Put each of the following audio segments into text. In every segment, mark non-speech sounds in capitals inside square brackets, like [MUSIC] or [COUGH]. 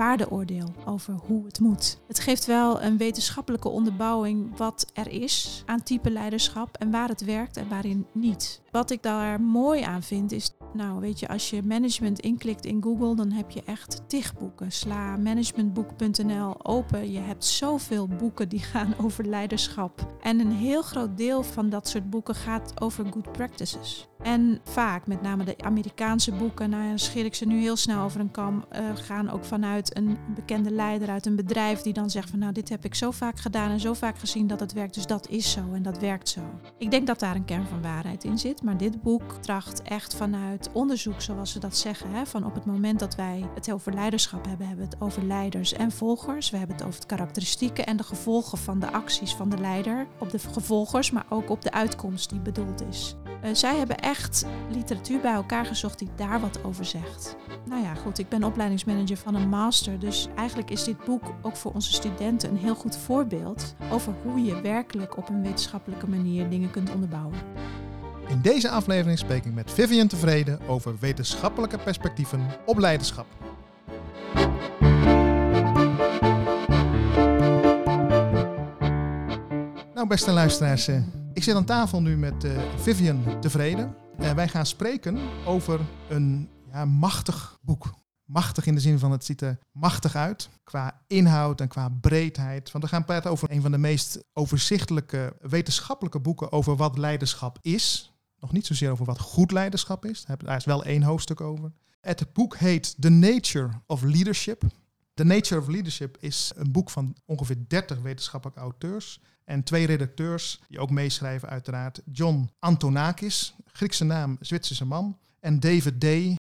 waardeoordeel over hoe het moet. Het geeft wel een wetenschappelijke onderbouwing wat er is aan type leiderschap en waar het werkt en waarin niet. Wat ik daar mooi aan vind is, nou weet je, als je management inklikt in Google, dan heb je echt tig boeken. Sla managementboek.nl open. Je hebt zoveel boeken die gaan over leiderschap. En een heel groot deel van dat soort boeken gaat over good practices. En vaak, met name de Amerikaanse boeken, nou ja, scheer ik ze nu heel snel over een kam, uh, gaan ook vanuit een bekende leider uit een bedrijf die dan zegt van nou dit heb ik zo vaak gedaan en zo vaak gezien dat het werkt, dus dat is zo en dat werkt zo. Ik denk dat daar een kern van waarheid in zit, maar dit boek tracht echt vanuit onderzoek, zoals ze dat zeggen, hè, van op het moment dat wij het over leiderschap hebben, hebben we het over leiders en volgers. We hebben het over de karakteristieken en de gevolgen van de acties van de leider op de gevolgers, maar ook op de uitkomst die bedoeld is. Uh, zij hebben echt literatuur bij elkaar gezocht die daar wat over zegt. Nou ja, goed, ik ben opleidingsmanager van een master, dus eigenlijk is dit boek ook voor onze studenten een heel goed voorbeeld over hoe je werkelijk op een wetenschappelijke manier dingen kunt onderbouwen. In deze aflevering spreek ik met Vivian Tevreden over wetenschappelijke perspectieven op leiderschap. Nou, beste luisteraars, eh, ik zit aan tafel nu met uh, Vivian Tevreden. En wij gaan spreken over een ja, machtig boek. Machtig in de zin van het ziet er machtig uit qua inhoud en qua breedheid. Want we gaan praten over een van de meest overzichtelijke wetenschappelijke boeken over wat leiderschap is. Nog niet zozeer over wat goed leiderschap is. Daar is wel één hoofdstuk over. Het boek heet The Nature of Leadership. The Nature of Leadership is een boek van ongeveer 30 wetenschappelijke auteurs. En twee redacteurs die ook meeschrijven uiteraard. John Antonakis, Griekse naam, Zwitserse man. En David Day.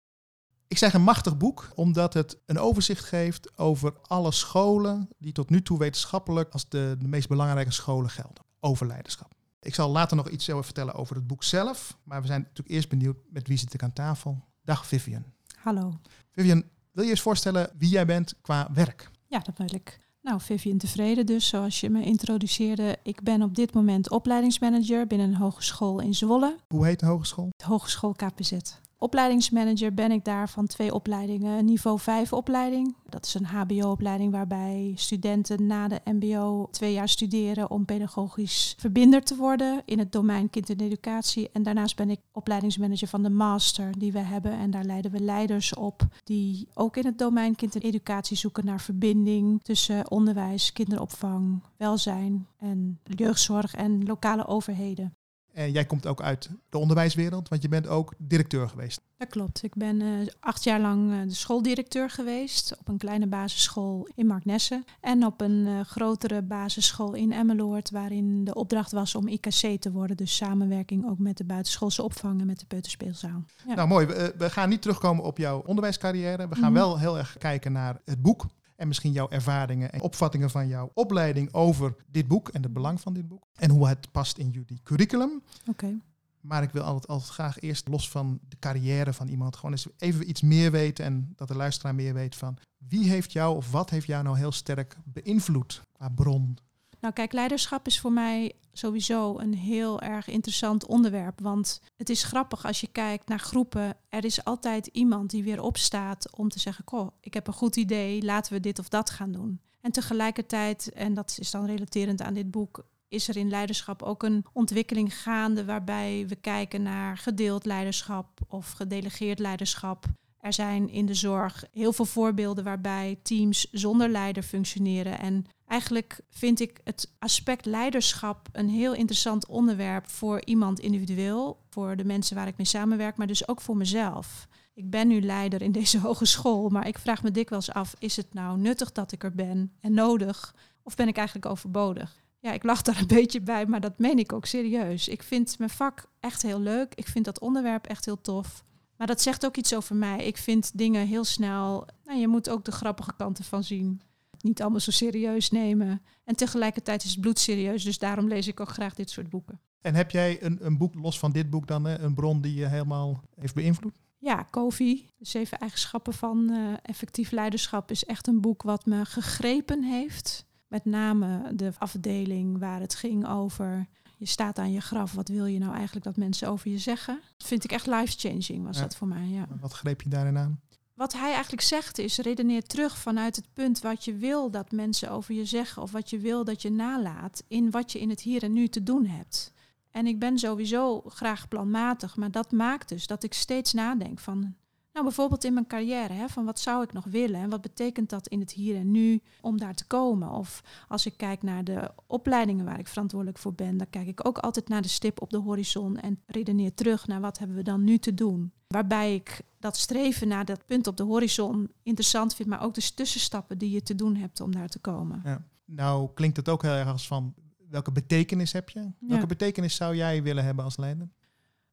Ik zeg een machtig boek, omdat het een overzicht geeft over alle scholen die tot nu toe wetenschappelijk als de, de meest belangrijke scholen gelden. Over leiderschap. Ik zal later nog iets vertellen over het boek zelf. Maar we zijn natuurlijk eerst benieuwd met wie zit ik aan tafel. Dag Vivian. Hallo. Vivian, wil je eens voorstellen wie jij bent qua werk? Ja, dat wil ik. Nou, Vivian Tevreden dus, zoals je me introduceerde. Ik ben op dit moment opleidingsmanager binnen een hogeschool in Zwolle. Hoe heet de hogeschool? De Hogeschool KPZ. Opleidingsmanager ben ik daar van twee opleidingen. Niveau 5 opleiding. Dat is een HBO-opleiding waarbij studenten na de MBO twee jaar studeren om pedagogisch verbinder te worden in het domein kind en educatie. En daarnaast ben ik opleidingsmanager van de master die we hebben. En daar leiden we leiders op die ook in het domein kind en educatie zoeken naar verbinding tussen onderwijs, kinderopvang, welzijn en jeugdzorg en lokale overheden. En jij komt ook uit de onderwijswereld, want je bent ook directeur geweest. Dat klopt. Ik ben uh, acht jaar lang uh, de schooldirecteur geweest op een kleine basisschool in Marknesse en op een uh, grotere basisschool in Emmeloord, waarin de opdracht was om IKC te worden. Dus samenwerking ook met de buitenschoolse opvang en met de peuterspeelzaal. Ja. Nou mooi, we, we, gaan niet terugkomen op jouw onderwijscarrière. We gaan mm -hmm. wel heel erg kijken naar het boek en misschien jouw ervaringen en opvattingen van jouw opleiding over dit boek en het belang van dit boek. En hoe het past in jullie curriculum. Oké. Okay. Maar ik wil altijd, altijd graag eerst los van de carrière van iemand gewoon eens even iets meer weten en dat de luisteraar meer weet van wie heeft jou of wat heeft jou nou heel sterk beïnvloed qua bron, nou, kijk, leiderschap is voor mij sowieso een heel erg interessant onderwerp. Want het is grappig als je kijkt naar groepen. Er is altijd iemand die weer opstaat om te zeggen: Goh, ik heb een goed idee, laten we dit of dat gaan doen. En tegelijkertijd, en dat is dan relaterend aan dit boek, is er in leiderschap ook een ontwikkeling gaande waarbij we kijken naar gedeeld leiderschap of gedelegeerd leiderschap. Er zijn in de zorg heel veel voorbeelden waarbij teams zonder leider functioneren. En eigenlijk vind ik het aspect leiderschap een heel interessant onderwerp voor iemand individueel, voor de mensen waar ik mee samenwerk, maar dus ook voor mezelf. Ik ben nu leider in deze [LAUGHS] hogeschool, maar ik vraag me dikwijls af: is het nou nuttig dat ik er ben en nodig? Of ben ik eigenlijk overbodig? Ja, ik lach daar een [LAUGHS] beetje bij, maar dat meen ik ook serieus. Ik vind mijn vak echt heel leuk. Ik vind dat onderwerp echt heel tof. Maar dat zegt ook iets over mij. Ik vind dingen heel snel. Nou, je moet ook de grappige kanten van zien. Niet allemaal zo serieus nemen. En tegelijkertijd is het bloedserieus. Dus daarom lees ik ook graag dit soort boeken. En heb jij een, een boek, los van dit boek dan, een bron die je helemaal heeft beïnvloed? Ja, Kofi, de zeven eigenschappen van uh, effectief leiderschap, is echt een boek wat me gegrepen heeft. Met name de afdeling waar het ging over je staat aan je graf. Wat wil je nou eigenlijk dat mensen over je zeggen? Dat vind ik echt life-changing, was ja. dat voor mij. Ja. Wat greep je daarin aan? Wat hij eigenlijk zegt is, redeneer terug vanuit het punt wat je wil dat mensen over je zeggen of wat je wil dat je nalaat in wat je in het hier en nu te doen hebt. En ik ben sowieso graag planmatig, maar dat maakt dus dat ik steeds nadenk van, nou bijvoorbeeld in mijn carrière, hè, van wat zou ik nog willen en wat betekent dat in het hier en nu om daar te komen? Of als ik kijk naar de opleidingen waar ik verantwoordelijk voor ben, dan kijk ik ook altijd naar de stip op de horizon en redeneer terug naar wat hebben we dan nu te doen. Waarbij ik dat streven naar dat punt op de horizon interessant vind, maar ook de tussenstappen die je te doen hebt om daar te komen. Ja. Nou klinkt het ook heel erg als van welke betekenis heb je? Welke betekenis zou jij willen hebben als leider?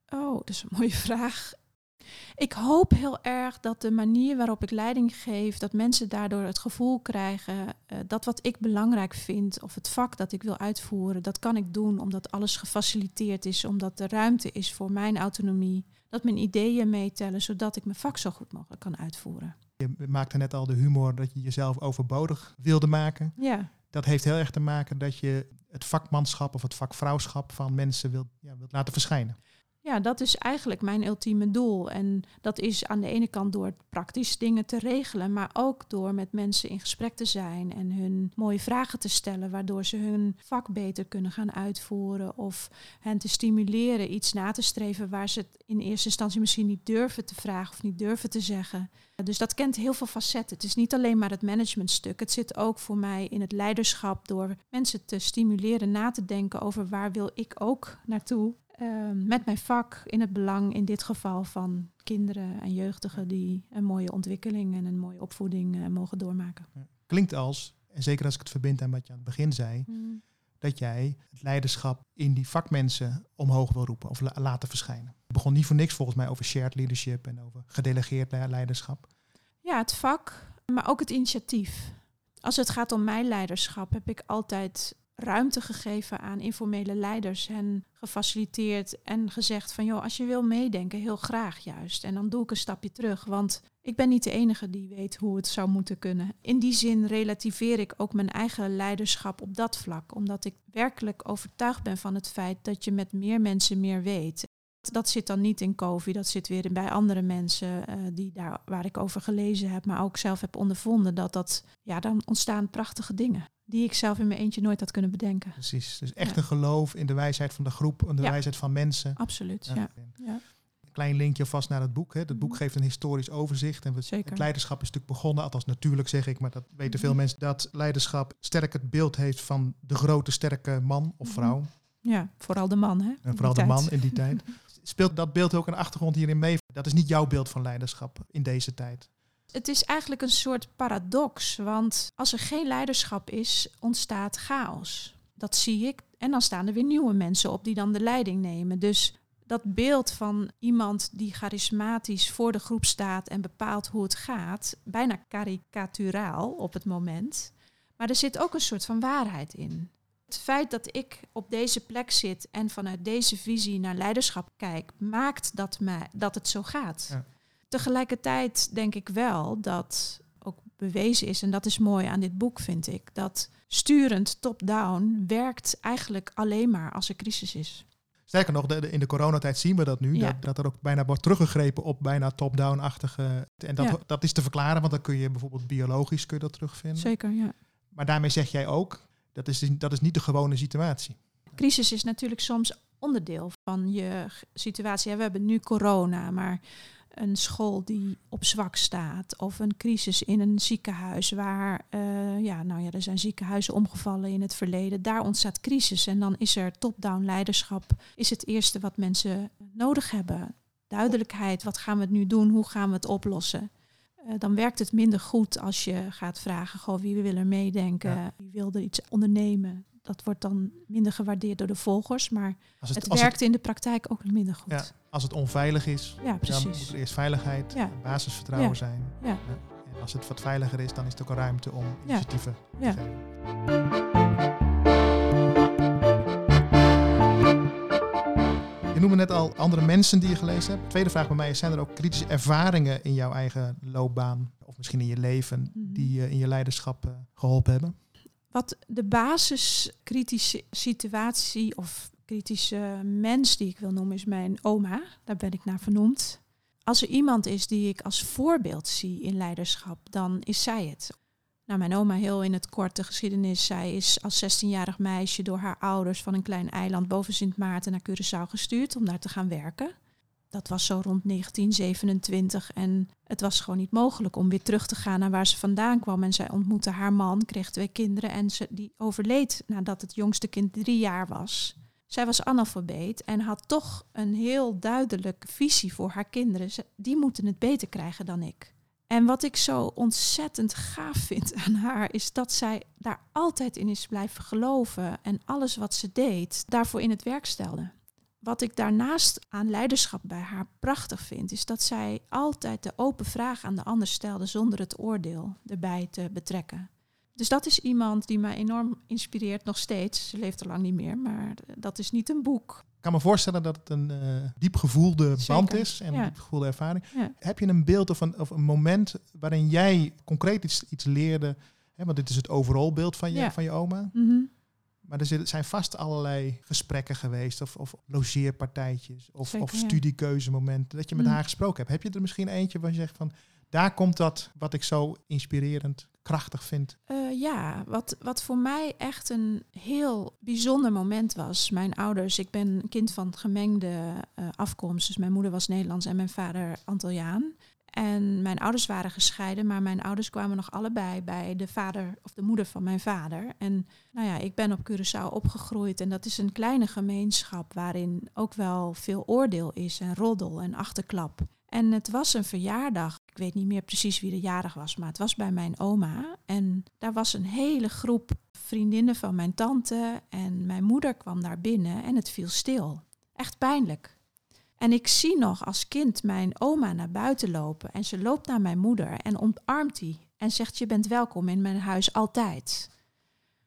Oh, dat is een mooie [LAUGHS] vraag. Ik hoop heel erg dat de manier waarop ik leiding geef, dat mensen daardoor het gevoel krijgen uh, dat wat ik belangrijk vind of het vak dat ik wil uitvoeren, dat kan ik doen omdat alles gefaciliteerd is, omdat er ruimte is voor mijn autonomie, dat mijn ideeën meetellen, zodat ik mijn vak zo goed mogelijk kan uitvoeren. Je maakte net al de humor dat je jezelf overbodig wilde maken. Ja. Dat heeft heel erg te maken dat je het vakmanschap of het vakvrouwschap van mensen wilt, ja, wilt laten verschijnen. Ja, dat is eigenlijk mijn ultieme doel. En dat is aan de ene kant door praktisch dingen te regelen, maar ook door met mensen in gesprek te zijn en hun mooie vragen te stellen, waardoor ze hun vak beter kunnen gaan uitvoeren of hen te stimuleren iets na te streven waar ze het in eerste instantie misschien niet durven te vragen of niet durven te zeggen. Dus dat kent heel veel facetten. Het is niet alleen maar het managementstuk. Het zit ook voor mij in het leiderschap door mensen te stimuleren na te denken over waar wil ik ook naartoe Ehm, met mijn vak in het belang in dit geval van kinderen en jeugdigen die een mooie ontwikkeling en een mooie opvoeding uh, mogen doormaken. Klinkt als, en zeker als ik het verbind aan wat je aan het begin zei, mm. dat jij het leiderschap in die vakmensen omhoog wil roepen of laten verschijnen. Het begon niet voor niks volgens mij over shared leadership en over gedelegeerd leiderschap. Ja, het vak, maar ook het initiatief. Als het gaat om mijn leiderschap, heb ik altijd ruimte gegeven aan informele leiders en gefaciliteerd en gezegd van joh, als je wil meedenken, heel graag juist. En dan doe ik een stapje terug, want ik ben niet de enige die weet hoe het zou moeten kunnen. In die zin relativeer ik ook mijn eigen leiderschap op dat vlak, omdat ik werkelijk overtuigd ben van het feit dat je met meer mensen meer weet. Dat zit dan niet in COVID, dat zit weer bij andere mensen uh, die daar, waar ik over gelezen heb, maar ook zelf heb ondervonden dat dat, ja, dan ontstaan prachtige dingen die ik zelf in mijn eentje nooit had kunnen bedenken. Precies, dus echt een geloof in de wijsheid van de groep, en de wijsheid van mensen. Absoluut, ja. ja. Klein linkje vast naar het boek. Hè. Het boek mhm. geeft een historisch overzicht. En Zeker. het leiderschap is natuurlijk begonnen, althans natuurlijk zeg ik, maar dat weten veel mhm. mensen, dat leiderschap sterk het beeld heeft van de grote, sterke man of mhm. vrouw. Ja, vooral de man. Hè, en vooral de man in die tijd. [LAUGHS] Speelt dat beeld ook een achtergrond hierin mee? Dat is niet jouw beeld van leiderschap in deze tijd het is eigenlijk een soort paradox, want als er geen leiderschap is, ontstaat chaos. Dat zie ik. En dan staan er weer nieuwe mensen op die dan de leiding nemen. Dus dat beeld van iemand die charismatisch voor de groep staat en bepaalt hoe het gaat, bijna karikaturaal op het moment. Maar er zit ook een soort van waarheid in. Het feit dat ik op deze plek zit en vanuit deze visie naar leiderschap kijk, maakt dat, mij, dat het zo gaat. Ja. Tegelijkertijd denk ik wel dat ook bewezen is, en dat is mooi aan dit boek, vind ik, dat sturend top-down werkt eigenlijk alleen maar als er crisis is. Sterker nog, in de coronatijd zien we dat nu, dat, dat, er ook bijna wordt teruggegrepen op bijna top-down-achtige. En dat, dat is te verklaren, want dan kun je bijvoorbeeld biologisch kun je dat terugvinden. Zeker, ja. Maar daarmee zeg jij ook, dat is, dat is niet de gewone situatie. Crisis is natuurlijk soms onderdeel van je situatie. We hebben nu corona, maar een school die op zwak staat of een crisis in een ziekenhuis waar, uh, ja, nou ja, er zijn ziekenhuizen omgevallen in het verleden. Daar ontstaat crisis en dan is er top-down leiderschap, is het eerste wat mensen nodig hebben. Duidelijkheid, wat gaan we nu doen, hoe gaan we het oplossen? Uh, dan werkt het minder goed als je gaat vragen, goh, wie wil er meedenken, wie wil er iets ondernemen dat wordt dan minder gewaardeerd door de volgers, maar het, het werkt in de praktijk ook minder goed. Ja, als het onveilig is, ja, precies. dan moet er eerst veiligheid en basisvertrouwen zijn. Ja. En als het wat veiliger is, dan is er ook een ruimte om initiatieven te geven. Noemde net al andere mensen die je gelezen hebt. Tweede vraag bij mij is, zijn er ook kritische ervaringen in jouw eigen loopbaan of misschien in je leven mhm. die je in je leiderschap eh, geholpen hebben? Wat de basiskritische situatie of kritische mens die ik wil noemen is mijn oma. Daar ben ik naar vernoemd. als er iemand is die ik als voorbeeld zie in leiderschap, dan is zij het. Nou, mijn oma, heel in het kort de geschiedenis. Zij is als 16-jarig meisje door haar ouders van een klein eiland boven Sint Maarten naar Curaçao gestuurd om daar te gaan werken. Dat was zo rond 1927 en het was gewoon niet mogelijk om weer terug te gaan naar waar ze vandaan kwam. En zij ontmoette haar man, kreeg twee kinderen en ze, die overleed nadat het jongste kind drie jaar was. Zij was analfabeet en had toch een heel duidelijke visie voor haar kinderen. die moeten het beter krijgen dan ik. En wat ik zo ontzettend gaaf vind [LAUGHS] aan haar, is dat zij daar altijd in is blijven geloven en alles wat ze deed, daarvoor in het werk stelde. Wat ik daarnaast aan leiderschap bij haar prachtig vind, is dat zij altijd de open vraag aan de ander stelde zonder het oordeel erbij te betrekken. Dus dat is iemand die mij enorm inspireert nog steeds. Ze leeft er lang niet meer, maar dat is niet een boek. Ik kan me voorstellen dat het een uh, diep gevoelde band is en een diep gevoelde ervaring. Heb je een beeld of een, of een moment waarin jij concreet iets, iets leerde? Hè, want dit is het overal beeld van je, van je oma. Mhm. Maar er zijn vast allerlei gesprekken geweest, of, of logeerpartijtjes, of, of studiekeuzemomenten, dat je met mhm. haar gesproken hebt. Heb je er misschien eentje waar je zegt van, daar komt dat wat ik zo inspirerend krachtig vind? Uh, ja, wat, wat voor mij echt een heel bijzonder moment was. Mijn ouders, ik ben kind van gemengde uh, afkomst. Dus mijn moeder was Nederlands en mijn vader Antilliaan. En mijn ouders waren gescheiden, maar mijn ouders kwamen nog allebei bij de vader of de moeder van mijn vader. En nou ja, ik ben op Curaçao opgegroeid en dat is een kleine gemeenschap waarin ook wel veel oordeel is en roddel en achterklap. En het was een verjaardag. Ik weet niet meer precies wie de jarig was, maar het was bij mijn oma. En daar was een hele groep vriendinnen van mijn tante. En mijn moeder kwam daar binnen en het viel stil. Echt pijnlijk. En ik zie nog als kind mijn oma naar buiten lopen. En ze loopt naar mijn moeder en omarmt die. En zegt: Je bent welkom in mijn huis altijd.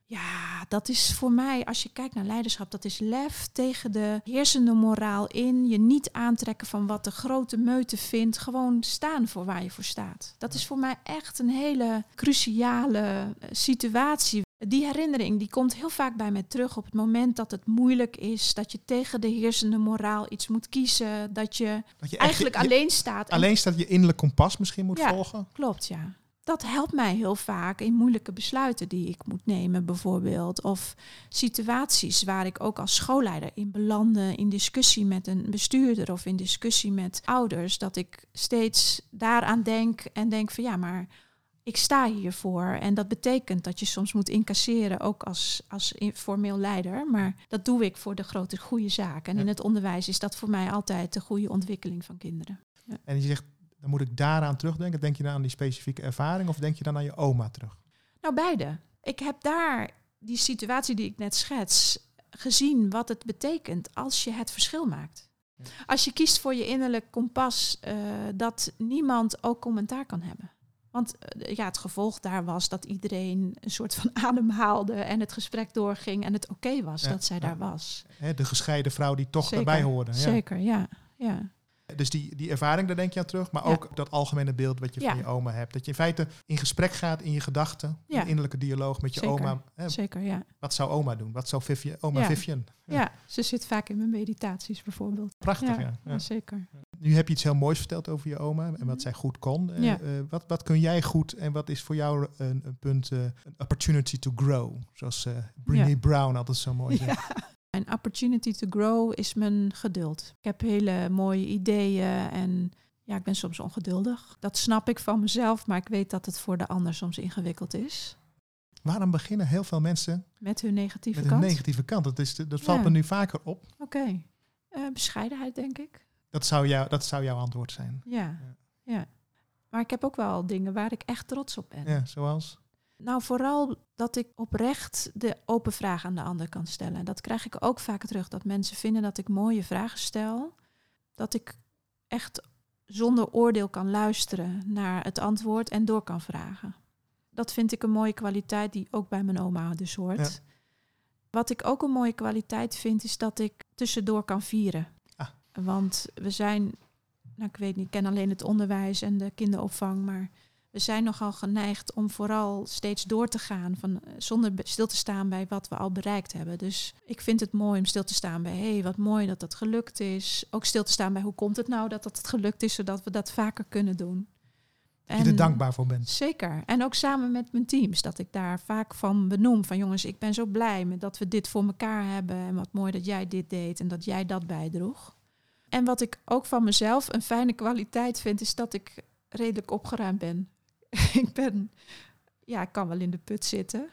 Ja, dat is voor mij, als je kijkt naar leiderschap, dat is lef tegen de heersende moraal in. Je niet aantrekken van wat de grote meute vindt. Gewoon staan voor waar je voor staat. Dat is voor mij echt een hele cruciale eh, situatie. Die herinnering die komt heel vaak bij mij terug op het moment dat het moeilijk is, dat je tegen de heersende moraal iets moet kiezen, dat je, dat je eigenlijk alleen staat. Alleen staat je innerlijk kompas misschien moet ja, volgen. Klopt, ja dat helpt mij heel vaak in moeilijke besluiten die ik moet nemen, bijvoorbeeld. Of situaties waar ik ook als schoolleider in belandde, in discussie met een bestuurder of in discussie met ouders. Dat ik steeds daaraan denk en denk van ja, maar ik sta hiervoor. En dat betekent dat je soms moet incasseren, ook als, als formeel leider. Maar dat doe ik voor de grote goede zaak. En in het onderwijs is dat voor mij altijd de goede ontwikkeling van kinderen. Ja. En je zegt dan moet ik daaraan terugdenken. Denk je dan aan die specifieke ervaring of denk je dan aan je oma terug? Nou, beide. Ik heb daar die situatie die ik net schets gezien wat het betekent als je het verschil maakt. Als je kiest voor je innerlijk kompas, uh, dat niemand ook commentaar kan hebben. Want uh, ja, het gevolg daar was dat iedereen een soort van [LAUGHS] adem haalde en het gesprek doorging en het oké was dat zij daar was. de gescheiden vrouw die toch Zeker. daarbij hoorde. Ja. Zeker, ja. ja. Dus die, die ervaring, daar denk je aan terug. Maar ook dat algemene beeld wat je van je oma hebt. Dat je in feite in gesprek gaat in je gedachten. Ja. In innerlijke dialoog met je oma. Hè, Zeker, ja. Wat zou oma doen? Wat zou Vivian, oma Vivian? Ja. ze zit vaak in mijn meditaties bijvoorbeeld. Prachtig, ja. Zeker. Nu heb je iets heel moois verteld over je oma en wat mhm. zij goed kon. Uh, wat, wat kun jij goed en wat is voor jou een, een punt, uh, opportunity to grow? Zoals uh, Brené Brown altijd zo mooi zegt. [LAUGHS] Mijn opportunity to grow is mijn geduld. Ik heb hele mooie ideeën en ja, ik ben soms ongeduldig. Dat snap ik van mezelf, maar ik weet dat het voor de ander soms ingewikkeld is. Waarom beginnen heel veel mensen met hun negatieve met kant? Hun negatieve kant. Dat, is, dat valt me nu vaker op. Oké, eh, bescheidenheid denk ik. Dat zou, jou, dat zou jouw antwoord zijn. Ja. ja, ja. Maar ik heb ook wel dingen waar ik echt trots op ben. Ja, zoals? Nou, vooral dat ik oprecht de open vraag aan de ander kan stellen. Dat krijg ik ook vaak terug, dat mensen vinden dat ik mooie vragen stel. Dat ik echt zonder oordeel kan luisteren naar het antwoord en door kan vragen. Dat vind ik een mooie kwaliteit die ook bij mijn oma dus hoort. Wat ik ook een mooie kwaliteit vind, is dat ik tussendoor kan vieren. Ah. Want we zijn, nou ik weet niet, ik ken alleen het onderwijs en de kinderopvang, maar we zijn nogal geneigd om vooral steeds door te gaan van, eh, zonder stil te staan bij wat we al bereikt hebben. Dus ik vind het mooi om stil te staan bij, hé, hey, wat mooi dat dat gelukt is. Ook stil te staan bij, hoe komt het nou dat dat gelukt is, zodat we dat vaker kunnen doen. Dat je er dankbaar voor bent. Zeker. En ook samen met mijn teams, dat ik daar vaak van benoem. Van jongens, ik ben zo blij met dat we dit voor elkaar hebben. En wat mooi dat jij dit deed en dat jij dat bijdroeg. En wat ik ook van mezelf een fijne kwaliteit vind, is dat ik redelijk opgeruimd ben. [LAUGHS] ik ben, ja, ik kan wel in de put zitten,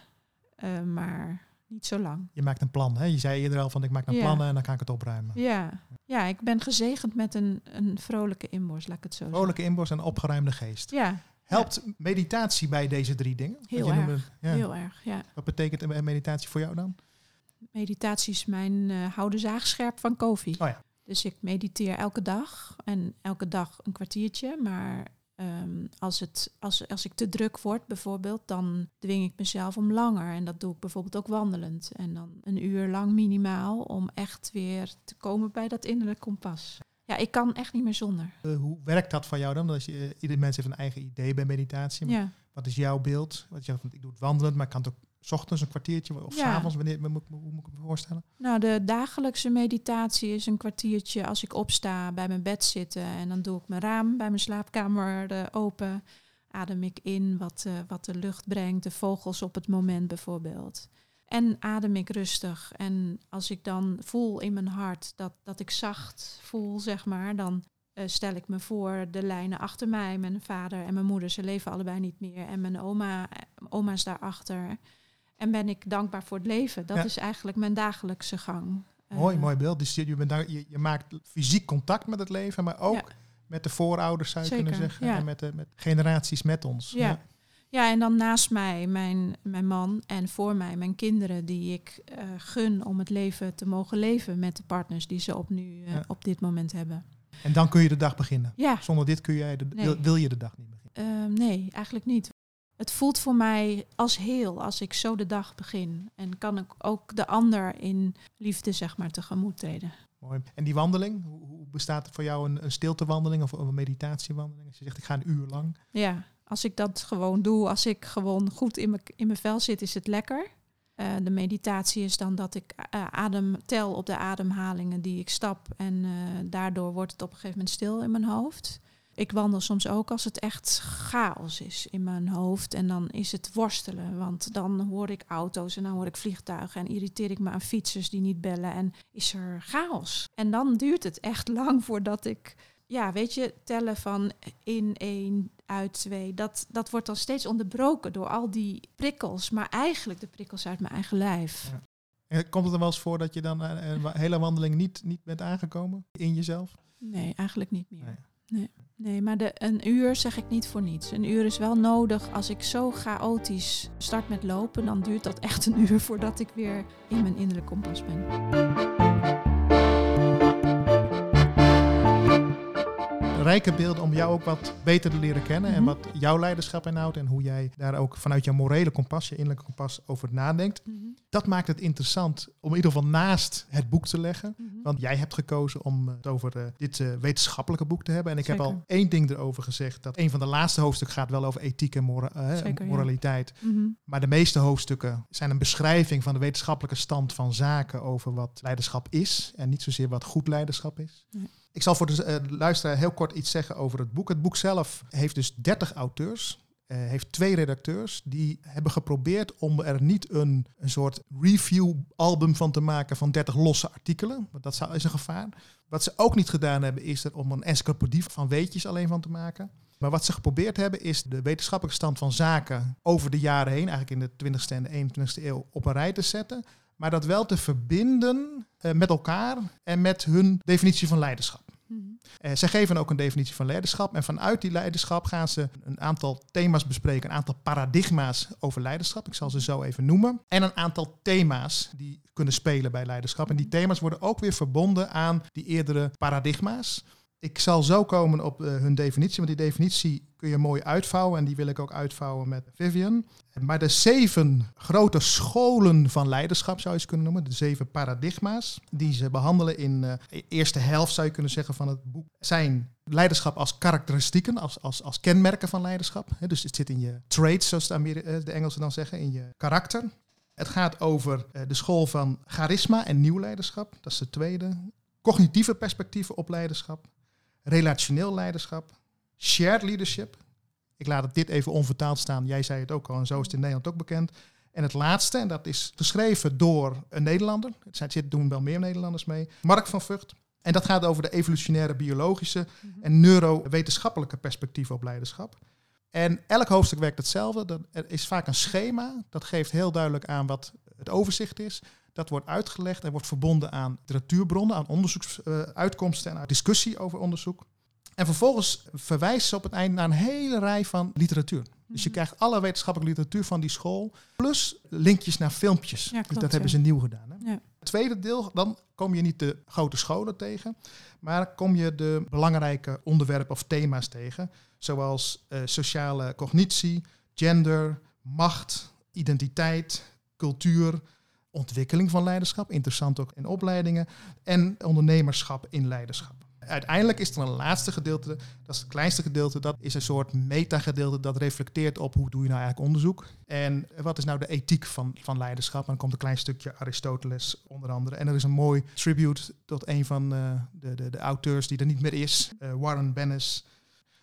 eh, maar niet zo lang. Je maakt een plan. Hè? Je zei eerder al van ik maak een Ja. plannen en dan kan ik het opruimen. Ja, ja ik ben gezegend met een, een vrolijke inborst, laat ik het zo zeggen. Vrolijke inborst en opgeruimde geest. Ja, Helpt meditatie bij deze drie dingen? Heel noemde- erg. ja. heel erg, ja. Wat betekent meditatie voor jou dan? Meditatie is mijn eh houden zaagscherp van koffie. Oh ja. Dus ik mediteer elke dag en elke dag een kwartiertje. Maar ehm, als, het, als, als ik te druk word bijvoorbeeld, dan dwing ik mezelf om langer. En dat doe ik bijvoorbeeld ook wandelend. En dan een uur lang minimaal om echt weer te komen bij dat innerlijk kompas. Ja, ik kan echt niet meer zonder. Eh, hoe werkt dat voor jou dan? Dat je, eh, ieder mens heeft een eigen idee bij meditatie. Ja. Wat is jouw beeld? Wat je van, ik doe het wandelend, maar ik kan het ook ochtends een kwartiertje of s s'avonds. Wanneer, hoe moet ik me- hoe moet ik me voorstellen? Nou, de dagelijkse meditatie is een kwartiertje als ik opsta, bij mijn bed zitten. En dan doe ik mijn raam bij mijn slaapkamer eh, open. Adem ik in wat, eh, wat de lucht brengt, de vogels op het moment bijvoorbeeld. En adem ik rustig. En als ik dan voel in mijn hart dat, dat ik zacht voel, zeg maar, dan eh, stel ik me voor de lijnen achter mij. Mijn vader en mijn moeder, ze leven allebei niet meer. En mijn oma, oma is daarachter. En ben ik dankbaar voor het leven. Dat Ja. is eigenlijk mijn dagelijkse gang. Mooi, Eh, mooi beeld. Dus je, je, je, maakt fysiek contact met het leven, maar ook Ja. met de voorouders zou je Zeker, kunnen zeggen. ja. En met, de, met generaties met ons. Ja. Ja, en dan naast mij mijn, mijn man en voor mij mijn kinderen die ik eh, gun om het leven te mogen leven met de partners die ze op, nu, eh, op dit moment hebben. En dan kun je de dag beginnen. Ja, Zonder dit kun jij de, Nee. wil, wil je de dag niet beginnen. eh, nee, eigenlijk niet. Het voelt voor mij als heel als ik zo de dag begin. En kan ik ook de ander in liefde, zeg maar, tegemoet treden. Mooi. En die wandeling, hoe, bestaat voor jou een, een stiltewandeling of een meditatiewandeling? Als je zegt, ik ga een uur lang. Ja, als ik dat gewoon doe, als ik gewoon goed in mijn, in mijn vel zit, is het lekker. Eh, de meditatie is dan dat ik eh, adem tel op de ademhalingen die ik stap. En eh, daardoor wordt het op een gegeven moment stil in mijn hoofd. Ik wandel soms ook als het echt chaos is in mijn hoofd. En dan is het worstelen. Want dan hoor ik auto's en dan hoor ik vliegtuigen. En irriteer ik me aan fietsers die niet bellen. En is er chaos. En dan duurt het echt [LAUGHS] lang voordat ik ja, weet je, tellen van in één, uit twee, dat, dat wordt dan steeds onderbroken door al die prikkels, maar eigenlijk de prikkels uit mijn eigen lijf. Ja. En komt het er wel eens voor dat je dan eh, een hele wandeling niet, niet bent aangekomen in jezelf? Nee, eigenlijk niet meer. Nee. Nee, nee maar de, een uur zeg ik niet voor niets. Een uur is wel nodig. Als ik zo chaotisch start met lopen, dan duurt dat echt een uur voordat ik weer in mijn innerlijk kompas ben. Rijke beelden om jou ook wat beter te leren kennen en Mhm. wat jouw leiderschap inhoudt en hoe jij daar ook vanuit jouw morele kompas, je innerlijke kompas over nadenkt. Dat maakt het interessant om in ieder geval naast het boek te leggen. Mhm. Want jij hebt gekozen om het over eh, dit eh, wetenschappelijke boek te hebben. En ik heb al één ding erover gezegd. Dat een van de laatste hoofdstukken gaat wel over ethiek en mora- eh, Zeker, ja. moraliteit. Mhm. Maar de meeste hoofdstukken zijn een beschrijving van de wetenschappelijke stand van zaken over wat leiderschap is. En niet zozeer wat goed leiderschap is. Nee. Ik zal voor de eh, luisteraar heel kort iets zeggen over het boek. Het boek zelf heeft dus 30 auteurs. eh, heeft twee redacteurs die hebben geprobeerd om er niet een, een soort review-album van te maken van 30 losse artikelen. Want dat zou, is een gevaar. Wat ze ook niet gedaan hebben, is er om een encyclopedie van weetjes alleen van te maken. Maar wat ze geprobeerd hebben, is de wetenschappelijke stand van zaken over de jaren heen, eigenlijk in de 20e en de 21e eeuw, op een rij te zetten. Maar dat wel te verbinden eh, met elkaar en met hun definitie van leiderschap. Mhm. Eh, zij geven ook een definitie van leiderschap. En vanuit die leiderschap gaan ze een aantal thema's bespreken. Een aantal paradigma's over leiderschap. Ik zal ze zo even noemen. En een aantal thema's die kunnen spelen bij leiderschap. En die thema's worden ook weer verbonden aan die eerdere paradigma's. Ik zal zo komen op hun definitie, want die definitie kun je mooi uitvouwen en die wil ik ook uitvouwen met Vivian. Maar de zeven grote scholen van leiderschap zou je ze kunnen noemen, de zeven paradigma's die ze behandelen in de eerste helft zou je kunnen zeggen van het boek, zijn leiderschap als karakteristieken, als, als, als kenmerken van leiderschap. Dus het zit in je traits, zoals de, de Engelsen dan zeggen, in je karakter. Het gaat over de school van charisma en nieuw leiderschap, dat is de tweede. Cognitieve perspectieven op leiderschap, relationeel leiderschap, shared leadership. Ik laat het dit even onvertaald staan. Jij zei het ook al en zo is het in Nederland ook bekend. En het laatste, en dat is geschreven door een Nederlander. Het zit doen wel meer Nederlanders mee. Mark van Vught. En dat gaat over de evolutionaire, biologische mhm. en neurowetenschappelijke perspectieven op leiderschap. En elk hoofdstuk werkt hetzelfde. Er is vaak een schema. Dat geeft heel duidelijk aan wat het overzicht is. Dat wordt uitgelegd en wordt verbonden aan literatuurbronnen, aan onderzoeksuitkomsten en aan discussie over onderzoek. En vervolgens verwijst ze op het einde naar een hele rij van literatuur. Dus je mhm. krijgt alle wetenschappelijke literatuur van die school, plus linkjes naar filmpjes. dat hebben ze nieuw gedaan. Hè? Ja. Het tweede deel, dan kom je niet de grote scholen tegen, maar kom je de belangrijke onderwerpen of thema's tegen, zoals uh, sociale cognitie, gender, macht, identiteit, cultuur, ontwikkeling van leiderschap, interessant ook in opleidingen, en ondernemerschap in leiderschap. Uiteindelijk is er een laatste gedeelte, dat is het kleinste gedeelte, dat is een soort metagedeelte dat reflecteert op hoe doe je nou eigenlijk onderzoek. En wat is nou de ethiek van, van leiderschap? Dan komt een klein stukje Aristoteles onder andere. En er is een mooi tribute tot een van uh, de, de, de, auteurs die er niet meer is, uh, Warren Bennis.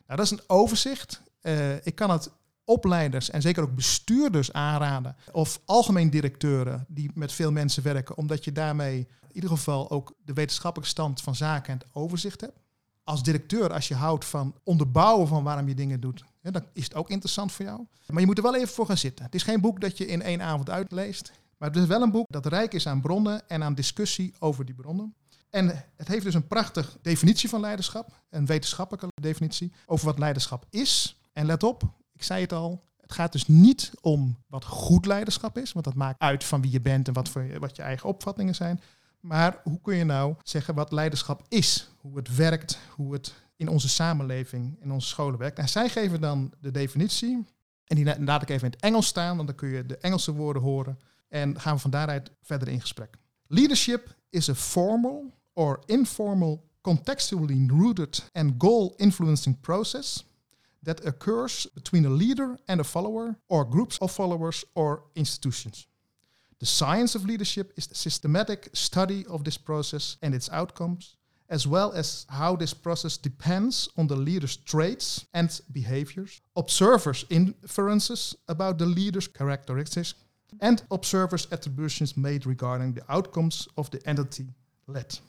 Nou, dat is een overzicht. Uh, ik kan het opleiders en zeker ook bestuurders aanraden. Of algemeen directeuren die met veel mensen werken, omdat je daarmee in ieder geval ook de wetenschappelijke stand van zaken en het overzicht hebt. Als directeur, als je houdt van onderbouwen van waarom je dingen doet, dan is het ook interessant voor jou. Maar je moet er wel even voor gaan zitten. Het is geen boek dat je in één avond uitleest. Maar het is wel een boek dat rijk is aan bronnen en aan discussie over die bronnen. En het heeft dus een prachtige definitie van leiderschap, een wetenschappelijke definitie over wat leiderschap is. En let op, ik zei het al, het gaat dus niet om wat goed leiderschap is, want dat maakt uit van wie je bent en wat, voor, wat je eigen opvattingen zijn. Maar hoe kun je nou zeggen wat leiderschap is? Hoe het werkt, hoe het in onze samenleving, in onze scholen werkt. En zij geven dan de definitie. En die laat ik even in het Engels staan, want dan kun je de Engelse woorden horen. En gaan we van daaruit verder in gesprek. Leadership is a formal or informal, contextually rooted and goal influencing process that occurs between a leader and a follower, or groups of followers, or institutions. The science of leadership is the systematic study of this process and its outcomes, as well as how this process depends on the leader's traits and behaviors, observers' inferences about the leader's characteristics, and observers' attributions made regarding the outcomes of the entity led.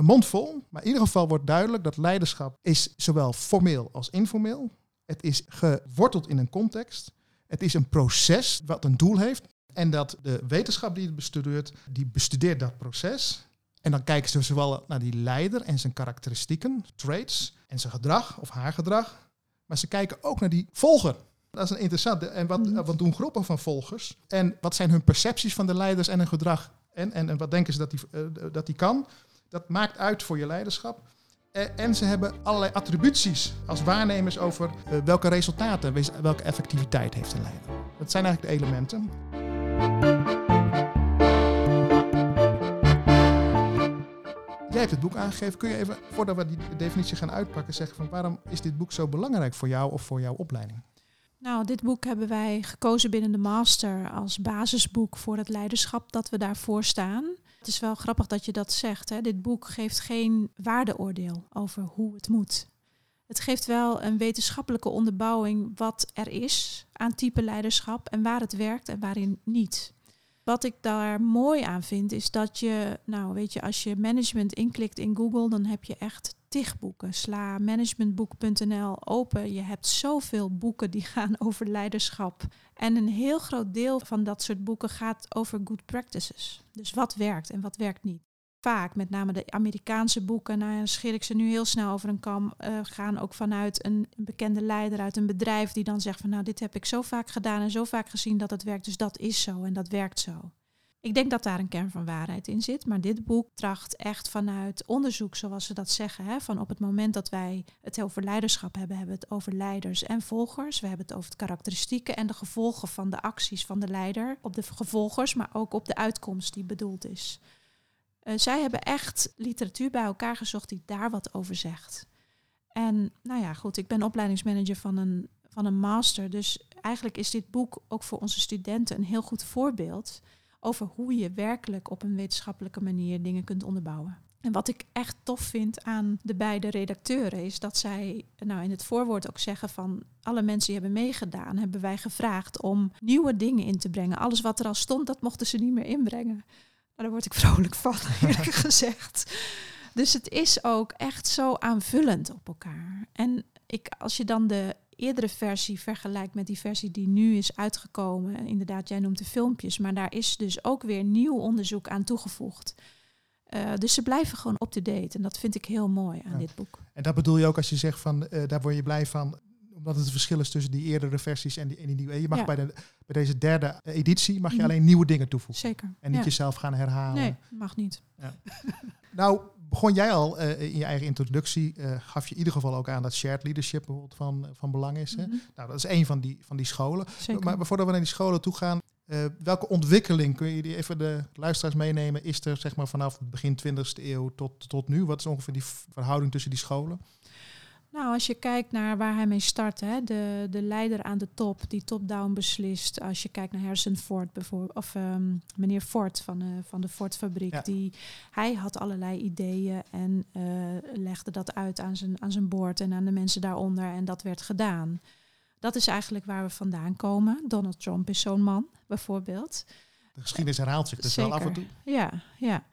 Een mond vol. Maar in ieder geval wordt duidelijk dat leiderschap is zowel formeel als informeel. Het is geworteld in een context. Het is een proces wat een doel heeft. En dat de wetenschap die het bestudeert, die bestudeert dat proces. En dan kijken ze zowel naar die leider en zijn karakteristieken, traits en zijn gedrag of haar gedrag. Maar ze kijken ook naar die volger. Dat is een interessante. En wat, mhm. wat doen groepen van volgers? En wat zijn hun percepties van de leiders en hun gedrag? En, en, en wat denken ze dat die, uh, dat die kan? Dat maakt uit voor je leiderschap. Eh, en ze hebben allerlei attributies als waarnemers over eh, welke resultaten, welke effectiviteit heeft een leider. Dat zijn eigenlijk de elementen. Jij hebt het boek aangegeven. Kun je even, voordat we die definitie gaan uitpakken, zeggen van waarom is dit boek zo belangrijk voor jou of voor jouw opleiding? Nou, dit boek hebben wij gekozen binnen de master als basisboek voor het leiderschap dat we daarvoor staan. Het is wel grappig dat je dat zegt. Hè? Dit boek geeft geen waardeoordeel over hoe het moet. Het geeft wel een wetenschappelijke onderbouwing wat er is aan type leiderschap en waar het werkt en waarin niet. Wat ik daar mooi aan vind is dat je, nou weet je, als je management inklikt in Google, dan heb je echt tig boeken. Sla managementboek.nl open. Je hebt zoveel boeken die gaan [LAUGHS] over leiderschap. En een heel groot deel van dat soort boeken gaat over good practices. Dus wat werkt en wat werkt niet. Vaak, met name de Amerikaanse boeken, nou scheer ik ze nu heel snel over een kam, uh, gaan ook vanuit een bekende leider uit een bedrijf die dan zegt van nou dit heb ik zo vaak gedaan en zo vaak gezien dat het werkt, dus dat is zo en dat werkt zo. Ik denk dat daar een kern van waarheid in zit, maar dit boek tracht echt vanuit onderzoek, zoals ze dat zeggen, hè, van op het moment dat wij het over leiderschap hebben, hebben we het over leiders en volgers. We hebben het over de karakteristieken en de gevolgen van de acties van de leider op de gevolgers, maar ook op de uitkomst die bedoeld is. Uh, zij hebben echt literatuur bij elkaar gezocht die daar wat over zegt. En nou ja, goed, ik ben opleidingsmanager van een, van een master, dus eigenlijk is dit boek ook voor onze studenten een heel goed voorbeeld over hoe je werkelijk op een wetenschappelijke manier dingen kunt onderbouwen. En wat ik echt tof vind aan de beide redacteuren is dat zij nou in het voorwoord ook zeggen van alle mensen die hebben meegedaan, hebben wij gevraagd om nieuwe dingen in te brengen. Alles wat er al stond, dat mochten ze niet meer inbrengen. Nou, daar word ik [LAUGHS] vrolijk van, eerlijk [LAUGHS] gezegd. Dus het is ook echt zo aanvullend op elkaar. En ik, als je dan de eerdere versie vergelijkt met die versie die nu is uitgekomen. Inderdaad, jij noemt de filmpjes, maar daar is dus ook weer nieuw onderzoek aan toegevoegd. Uh, dus ze blijven gewoon up-to-date en dat vind ik heel mooi aan dit boek. En dat bedoel je ook als je zegt van uh, daar word je blij van, omdat het verschil is tussen die eerdere versies en die, en die nieuwe. Je mag bij, de, bij deze derde editie mag je mhm. alleen nieuwe dingen toevoegen. Zeker. En niet jezelf gaan herhalen. Nee, mag niet. Ja. [LAUGHS] nou, begon jij al uh, in je eigen introductie, uh, gaf je in ieder geval ook aan dat shared leadership bijvoorbeeld van, van belang is. hè? Mhm. Nou, dat is een van die, van die scholen. Zeker. Maar voordat we naar die scholen toe gaan, uh, welke ontwikkeling, kun je die even de luisteraars meenemen, is er zeg maar vanaf begin 20e eeuw tot, tot nu? Wat is ongeveer die verhouding tussen die scholen? Nou, als je kijkt naar waar hij mee start, hè, de, de leider aan de top die top-down beslist. Als je kijkt naar Harrison Ford bijvoorbeeld, of um, meneer Ford van, uh, van de Ford-fabriek, die hij had allerlei ideeën en uh, legde dat uit aan zijn, aan zijn boord en aan de mensen daaronder en dat werd gedaan. Dat is eigenlijk waar we vandaan komen. Donald Trump is zo'n man, bijvoorbeeld. De geschiedenis herhaalt zich dus wel af en toe. Ja, ja.